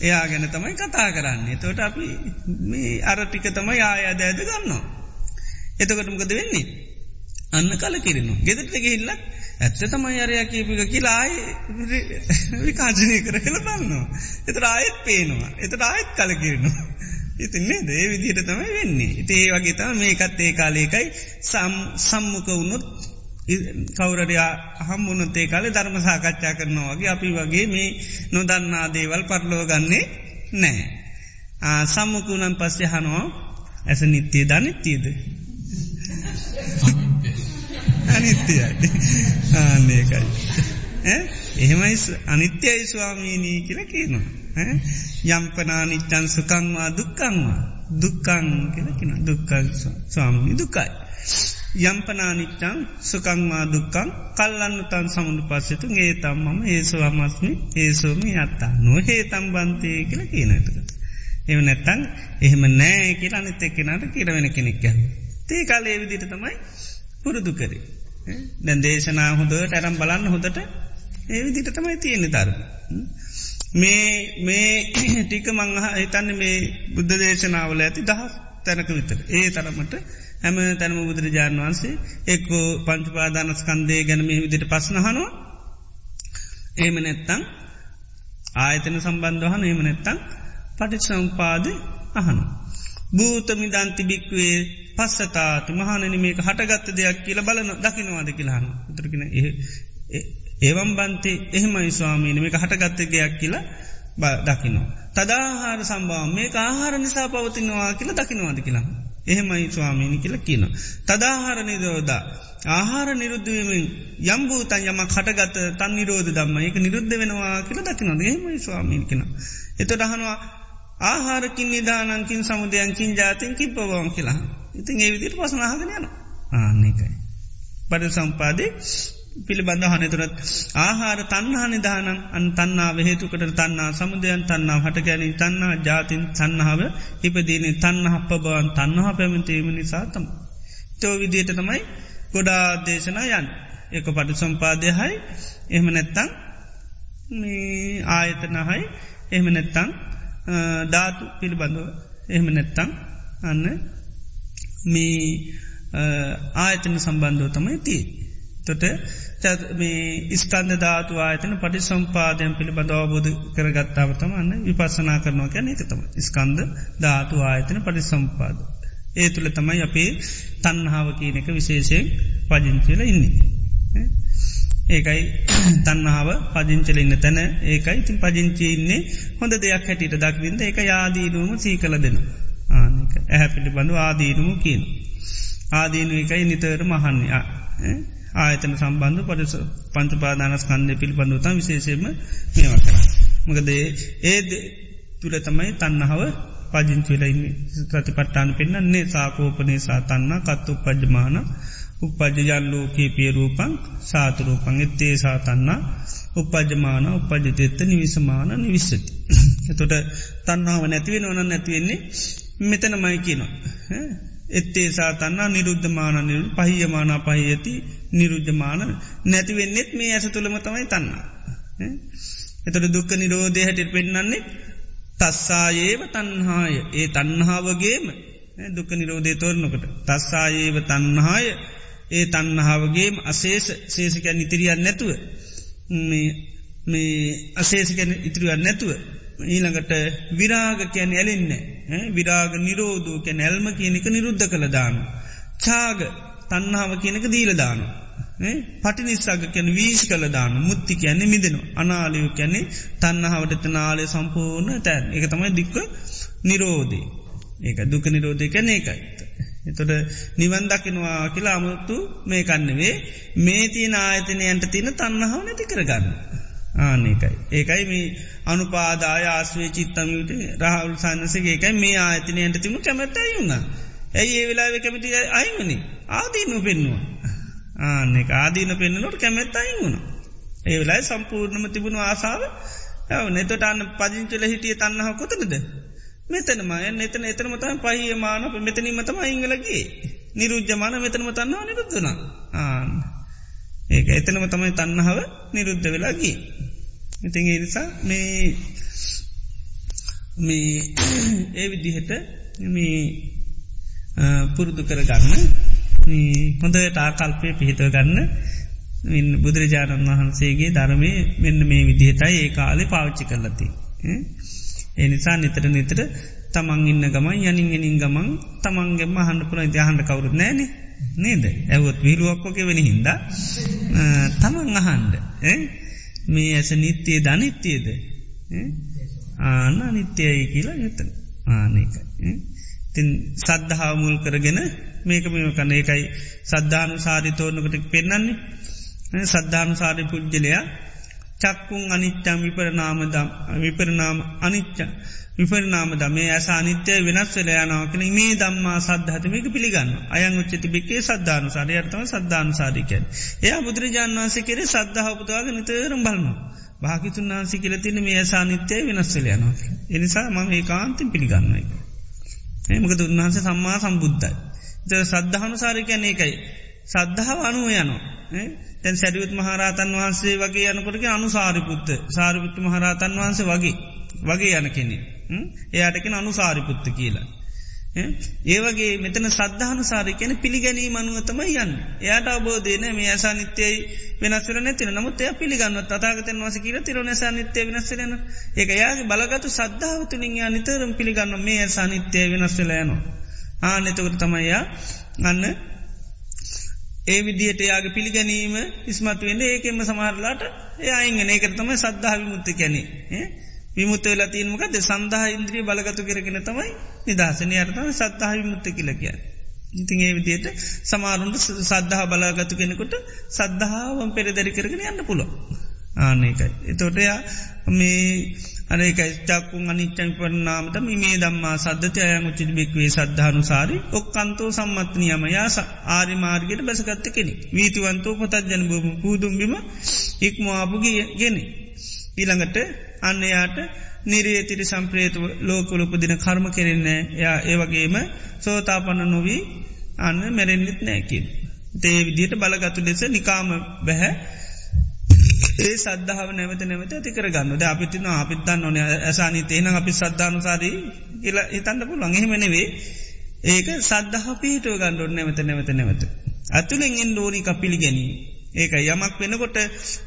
එයා ගැන තමයි කතා කරන්නේ. තොට අපි මේ අරටික තමයි ආයා දෑද ගන්නවා. එතකටමකද වෙන්නේ. අන්න කල කිරනු. ගෙදරට ගහිල්ල ඇත්ත තමයි අරයා කීපික කියලායි විකාශනය කර කළ බලන්නවා. එතර ආයෙත් පේනවා. එතට ආයෙත් කල කිරනවා. ඉතින්නේ දේ විදිහට තමයි වෙන්නේ. ඉතේ වගේ තම මේකත් ඒ කාලේකයි සම්මුක වුණොත් කවුරඩයා හම්මුණත් ඒ කාලේ ධර්ම සාකච්ඡා කරනවා වගේ අපි වගේ මේ නොදන්නා දේවල් පරලෝ ගන්නේ නෑ. සම්මුකුණන් පස්සේ හනවා ඇස නිත්‍යය ධනිත්‍යයද. අනිත්‍යයි ආන්නේකයි. එහෙමයි අනිත්‍යයි ස්වාමීනී කියල කියනවා. යම්පනා නිච්චන් සුකංවා දුක්කංවා දුක්කං කියලකින දුක්කං ස්වාමී දුකයි. යම්පනා නිච්චන් සුකංවා දුක්කං කල්ලන්න තන් සමුණු පස්සතු ඒ තම්මම ඒසුවමස්මි ඒසෝමි අත්තා නොහේ තම්බන්තය කියල කියනටක. එව නැත්තන් එහෙම නෑ කියලා අනිත එක්කෙනට කියරවෙන කෙනෙක් යන්න. තේ කාලේ විදිට තමයි පුරුදු කරේ. දැන් දේශනා හොඳට ඇරම් බලන්න හොඳට ඒ විදිට තමයි තියෙන ධර්ම. මේ මේ ටික මංහ හිතන්න මේ බුද්ධ දේශනාවල ඇති දහස් තැනක විතර. ඒ තරමට හැම තැනම බුදුරජාණන් වහන්සේ එක්කෝ පංචුපාදානස්කන්දේ ගැනම විදිට පස්නහනවා ඒම නැත්තං ආයතන සම්බන්ධහන ඒම නැත්තං පටිසංපාද අහන. භූතමි දන්තිබික්වේ පස්සතාතු මහනන මේක හටගත්ත දෙයක් කියල බලන දකිනවාද කියලාහන උතරගෙන ඒවම් බන්තේ එහෙමයි ස්වාමීන මේක හටගත්ත දෙයක් කියලා දකිනවා. තදාහාර සම්බාව මේ ආහාර නිසා පවතිනවා කියලා දකිනවාද කියලා. එහෙමයි ස්වාමීනි කියලා කියන. තදාහාර නිරෝධා ආහාර නිරුද්ධවීමෙන් යම්බූතන් යම කටගත තන් නිරෝධ දම්ම එක නිරුද්ධ වෙනවා කියල දකිනොද එහෙමයි ස්වාමීන් කෙන. එත දහනවා ආහාරකින් නිධානංකින් සමුදයන්කින් ජාතයෙන් කිප්පවවන් කියලා. ඉතින් ඒ විදිට පසනහගෙන යන ආන්නේකයි. පඩ සම්පාදේ පිළිබඳ හනතුරත් ආහාර තන්හා නිධානන් අන් තන්නාව හේතුකට තන්නා සමුදයන් තන්නාව හට ගැන තන්නා ජාතින් සන්නාව ඉපදීන තන්න හප්ප බවන් තන්නහා පැමතීම නිසාතම. තෝ විදියට තමයි ගොඩා දේශනා යන් එක පටු සම්පාදය හයි එහම නැත්තං ආයතනහයි එහම නැත්තං ධාතු පිළිබඳව එහම නැත්තං අන්න මේ ආයතන සම්බන්ධව තමයි තිී. තොට මේ ඉස්කන්ද ධාතු ආයතන පටි සම්පාදයන් පිළිබඳ අවබෝධ කරගත්තාවතම අන්න විපසනා කරනවා කැන එකතම ස්කන්ද ධාතු ආයතන පටි සම්පාද. ඒ තුළ තමයි අපේ තන්හාාව කියනක විශේෂයෙන් පජංචල ඉන්නේ. ඒකයි තන්නාව පජංචල ඉන්න තැන ඒකයි තින් පජංචි ඉන්නේ හොඳ දෙයක් හැටියට දක්වින්ද එක යාදීනුවම සී කල දෙන ආනක ඇහැ පිළිබඳු ආදීනුම කියන. ආදීනු එකයි නිතර මහන්නේ ආයතන සම්බන්ධ පරිස පංචපාදානස් කන්දය පිළිබඳුතන් විශේෂයම මේව කර. මකදේ ඒද තුළ තමයි තන්නහාව පජංචිලයින්නේ ප්‍රතිපට්ටාන පෙන්න්නන්නේ සාකෝපනේ සාතන්න කත්තු උපජ්ජමාන උපජයල්ලෝකේ පියරූපං සාතුරූපං එත්තේ සාතන්න උපජමාන උපජතෙත්ත නිවිසමාන නිවිස්සති. එතොට තන්නාව නැතිවෙන ඕන නැතිවෙන්නේ මෙතන මයි කියනවා. එත්තේ සාතන්න නිරුද්ධමාන නිරු පහියමාන පහියති නිරුද්ධමාන නැතිවෙන්නෙත් මේ ඇස තුළම තමයි තන්න. එතට දුක්ක නිරෝධය හැටිට පෙන්න්නන්නේ තස්සායේව තන්හාය ඒ තන්හාාවගේම දුක නිරෝධය තෝරනකට තස්සායේව තන්හාය ඒ තන්නහාාවගේම අසේෂ සේෂකයන් ඉතිරියන් නැතුව. මේ අසේෂකැන ඉතිරියන් නැතුව. ඊළඟට විරාග කැන ඇලෙන්න විරාග නිරෝධූ කැන ඇල්ම කියනක නිරුද්ධ කළ දානු. චාග තන්නාව කියනක දීලදානු. පටි නිසාග කැන වීශ කළ දානු මුත්ති කියන්නේ මිදෙනු අනාලියු කැනෙ තන්නහාවට නාලය සම්පූර්ණ තැන් එක තමයි දික්ක නිරෝධී ඒක දුක නිරෝධය කැන ඒකයි. එතොට නිවන්දකිනවා කියලා අමුත්තු මේ කන්නවේ මේ තියන ආයතනයන්ට තියන තන්නහාව නැති කරගන්න. ආනකයි. ඒකයි මේ අනුපාදාය ආස්වේ චිත්තමට රහවල් සන්නසගේ එකයි මේ ආයතනයන්ට තිමු කැමැත්තයි වුණ. ඇයි ඒ වෙලාව කැමති අයිවනි ආදීනු පෙන්නවා. ආනෙ ආදීන පෙන්න්නනොට කැමැත්තයි වුණ. ඒ වෙලායි සම්පූර්ණම තිබුණු ආසාාව ඇව නෙතොට අන්න පජිංචල හිටිය තන්නහ කොතනද. මෙතනම එතන එතනමතම පහිය මාන මෙතනීමතම ඉංගලගේ නිරුද්ධමාන මෙතනම තන්නාව නිරුද්ධන ආන්න. ඒක එතනම තමයි තන්නහාව නිරුද්ධ වෙලාගේ. ඉතින් ඒනිසා මේ මේ ඒ විදිහට මේ පුරුදු කරගන්න. හොඳට ආකල්පය පිහිතව ගන්න. බුදුරජාණන් වහන්සේගේ ධර්මය මෙන්න මේ විදිහටයි ඒ කාලෙ පාවිච්චි කරලති. එනිසා නිතර නිතර තමන් ඉන්න ගමන් යනින් එනින් ගමන් තමන්ගෙම හන්ඩපුර ඉතිහහන්ඩ කවුරුත් නෑන නේද? ඇවොත් විරුවක්කොක වෙන හින්ද. තමන් අහන්ඩ මේ ඇස නිත්‍යය ධනිත්‍යයද ආන නිත්‍යයයි කියලා යතන ආනක තින් සද්ධහා මුල් කරගෙන මේක මෙම කන එකයි. සද්ධානු සාරි තෝරනකට පෙන්න්නන්නේ සද්ධානු සාරි පුද්ජලයා චක්කුන් අනිච්චම් විපරනාමදම් විපරනාම අනිච්ච විපරනාමද මේ ඇස අනිත්‍යය වෙනස් වෙල යනාවකන මේ දම්මා සද්ධහතමක පිළිගන්න අයන් උච්චති බික්කේ සද්ධානු සාරය අර්තම සද්ධානු සාරිකයන් එය බුදුරජාන් වන්සේ කෙරේ සද්ධහපුතුවාග නිතරම් බලනවා. භාකිතුන් වන්සි කියල තින මේ ඇසානිත්‍යය වෙනස් වෙල යනවා එනිසා මම ඒ කාන්තින් පිළිගන්නයි ඒමකද උන්වහන්සේ සම්මා සම්බුද්ධයි සද්ධානු සාරිකයන් ඒකයි. සද්ධාව අනුව යනවා. තැන් සැරියුත් මහරතන් වහන්සේ වගේ යනකොටක අනු සාරිපුත්ත සාරිපුත්තු මහරතන් වහන්සේ වගේ. වගේ යන කෙනෙ එයාටකෙන අනු සාරිපුත්ත කියලා. Hm? ඒවගේ මෙතන සද්ධානු සාරි කියන පිළිගැනී මනුවතම යන්න. එයාට අබෝධයන මේ ඇසා නිත්‍යයි වෙනස්වර නැතින නමුත් එය පිළිගන්න අතාගතන් වස කියර තිර නසා නිත්‍යය වෙනස්සරන ඒක යාගේ බලගතු සද්ධාවතුනින් යා නිතරම් පිළිගන්න මේ ඇසා නිත්‍යය වෙනස්වලයනවා ආනෙතකට තමයියා ගන්න ඒ විදියට යාගේ පිළිගැනීම ඉස්මත් වෙන්න. ඒකෙම සමහරලාට එයායිංගෙන ඒකට තමයි සද්ධාව මුත්ත කැනේ විමුත්ත වෙලා තියනමකද සඳහා ඉන්ද්‍රිය බලගතු කරගෙන තමයි නිදහසනය අරතම සත්හා විමුත්ත කියලකිය. ඉතින් ඒ විදියට සමාරුන්ට සද්ධහා බලාගතු කෙනෙකුට සද්ධාවන් පෙරදැරි කරගෙන යන්න පුළො. ආනකයි. එතොටයා මේ අනක චක්කුන් අනිච්චන් පරනාමට මේ දම්මා සද්ධති අයන් උච්චි බික්වේ සද්ධානු සාරි ඔක්කන්තෝ සම්මත්නයම යා ආරි මාර්ගයට බැසගත්ත කෙනෙ. වීතුවන්තෝ පොතත් ජන බම පූදුම්බිම ඉක්මවාපුගේ ගෙන. ඊළඟට අන්න යාට නිරේ තිරි සම්ප්‍රේත ලෝකොලොපදින කර්ම කෙරෙන්නේ යා ඒවගේම සෝතාපන්න නොවී අන්න මැරෙන්න්නෙත් නෑකින්. තේ විදියට බලගතු ලෙස නිකාම බැහැ ඒ සද්ධාව නැවත නැවත ඇතිකර ගන්නද අපිතින අපිත්තන්න ඕන ඇසානි තේන අපි සද්ධානුසාරී කියලා හිතන්න පුළන් එහෙමනෙවේ ඒක සද්ධහ පිහිටුව ගණ්ඩුවන් නැවත නැවත නැවත. අතුළෙන් එන් ෝනික පිළිගැනී. ඒක යමක් වෙනකොට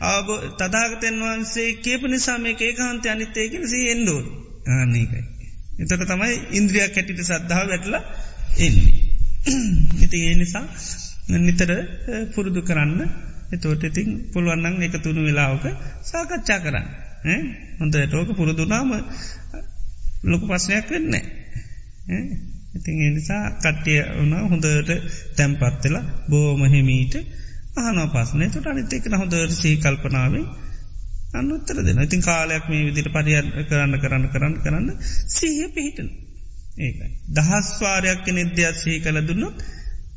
ආබ තදාගතයන් වහන්සේ කියප නිසා මේ ඒකාන්තය අනිත්තයකෙන සී එන්ඩෝඩ ආනකයි. එතක තමයි ඉන්ද්‍රියක් කැටිට සද්ධාව වැටල එන්නේ. ඉති ඒ නිසා නිතර පුරුදු කරන්න එතෝට ඉතින් පුළුවන්නන් එක තුුණු වෙලාවක සාකච්ඡා කරන්න. හොඳ ටෝක පුරුදුනාම ලොකු පස්සනයක් වෙන්නේ. ඉතින් එනිසා කට්ටිය වන හොඳට තැම්පත්වෙලා බෝමහෙමීට අහනෝ පස්සනේ තුට අනිතෙක්න හොඳට සී කල්පනාවෙන් අන්න උත්තර දෙන ඉතින් කාලයක් මේ විදිට පරිියන් කරන්න කරන්න කරන්න කරන්න සීහ පිහිටන ඒකයි. දහස්වාරයක් නිද්‍යත් සහි කළ දුන්නොත්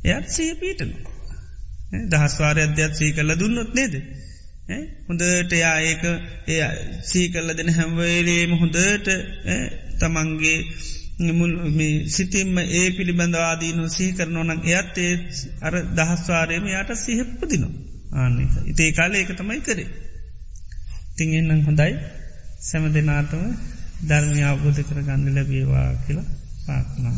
එයත් සහ පීටනවා. දහස්වාරය අධ්‍යත් සී කල්ල දුන්නොත් නේද. හොඳට යා ඒක එය සී කල්ල දෙන හැම්වේලේම හොඳට තමන්ගේ සිතින්ම ඒ පිළිබඳ ආදීනු සහි කරනවනක් එයත් ඒ අර දහස්වාරයම යායට සිහපපදිනවා ආන්නක ඉතේ කාල ඒක තමයි කරේ. තිංෙන්නම් හොඳයි සැම දෙනාටම ධර්මය අවබෝධ කර ගන්න ලැබේවා කියලා පාක්නා.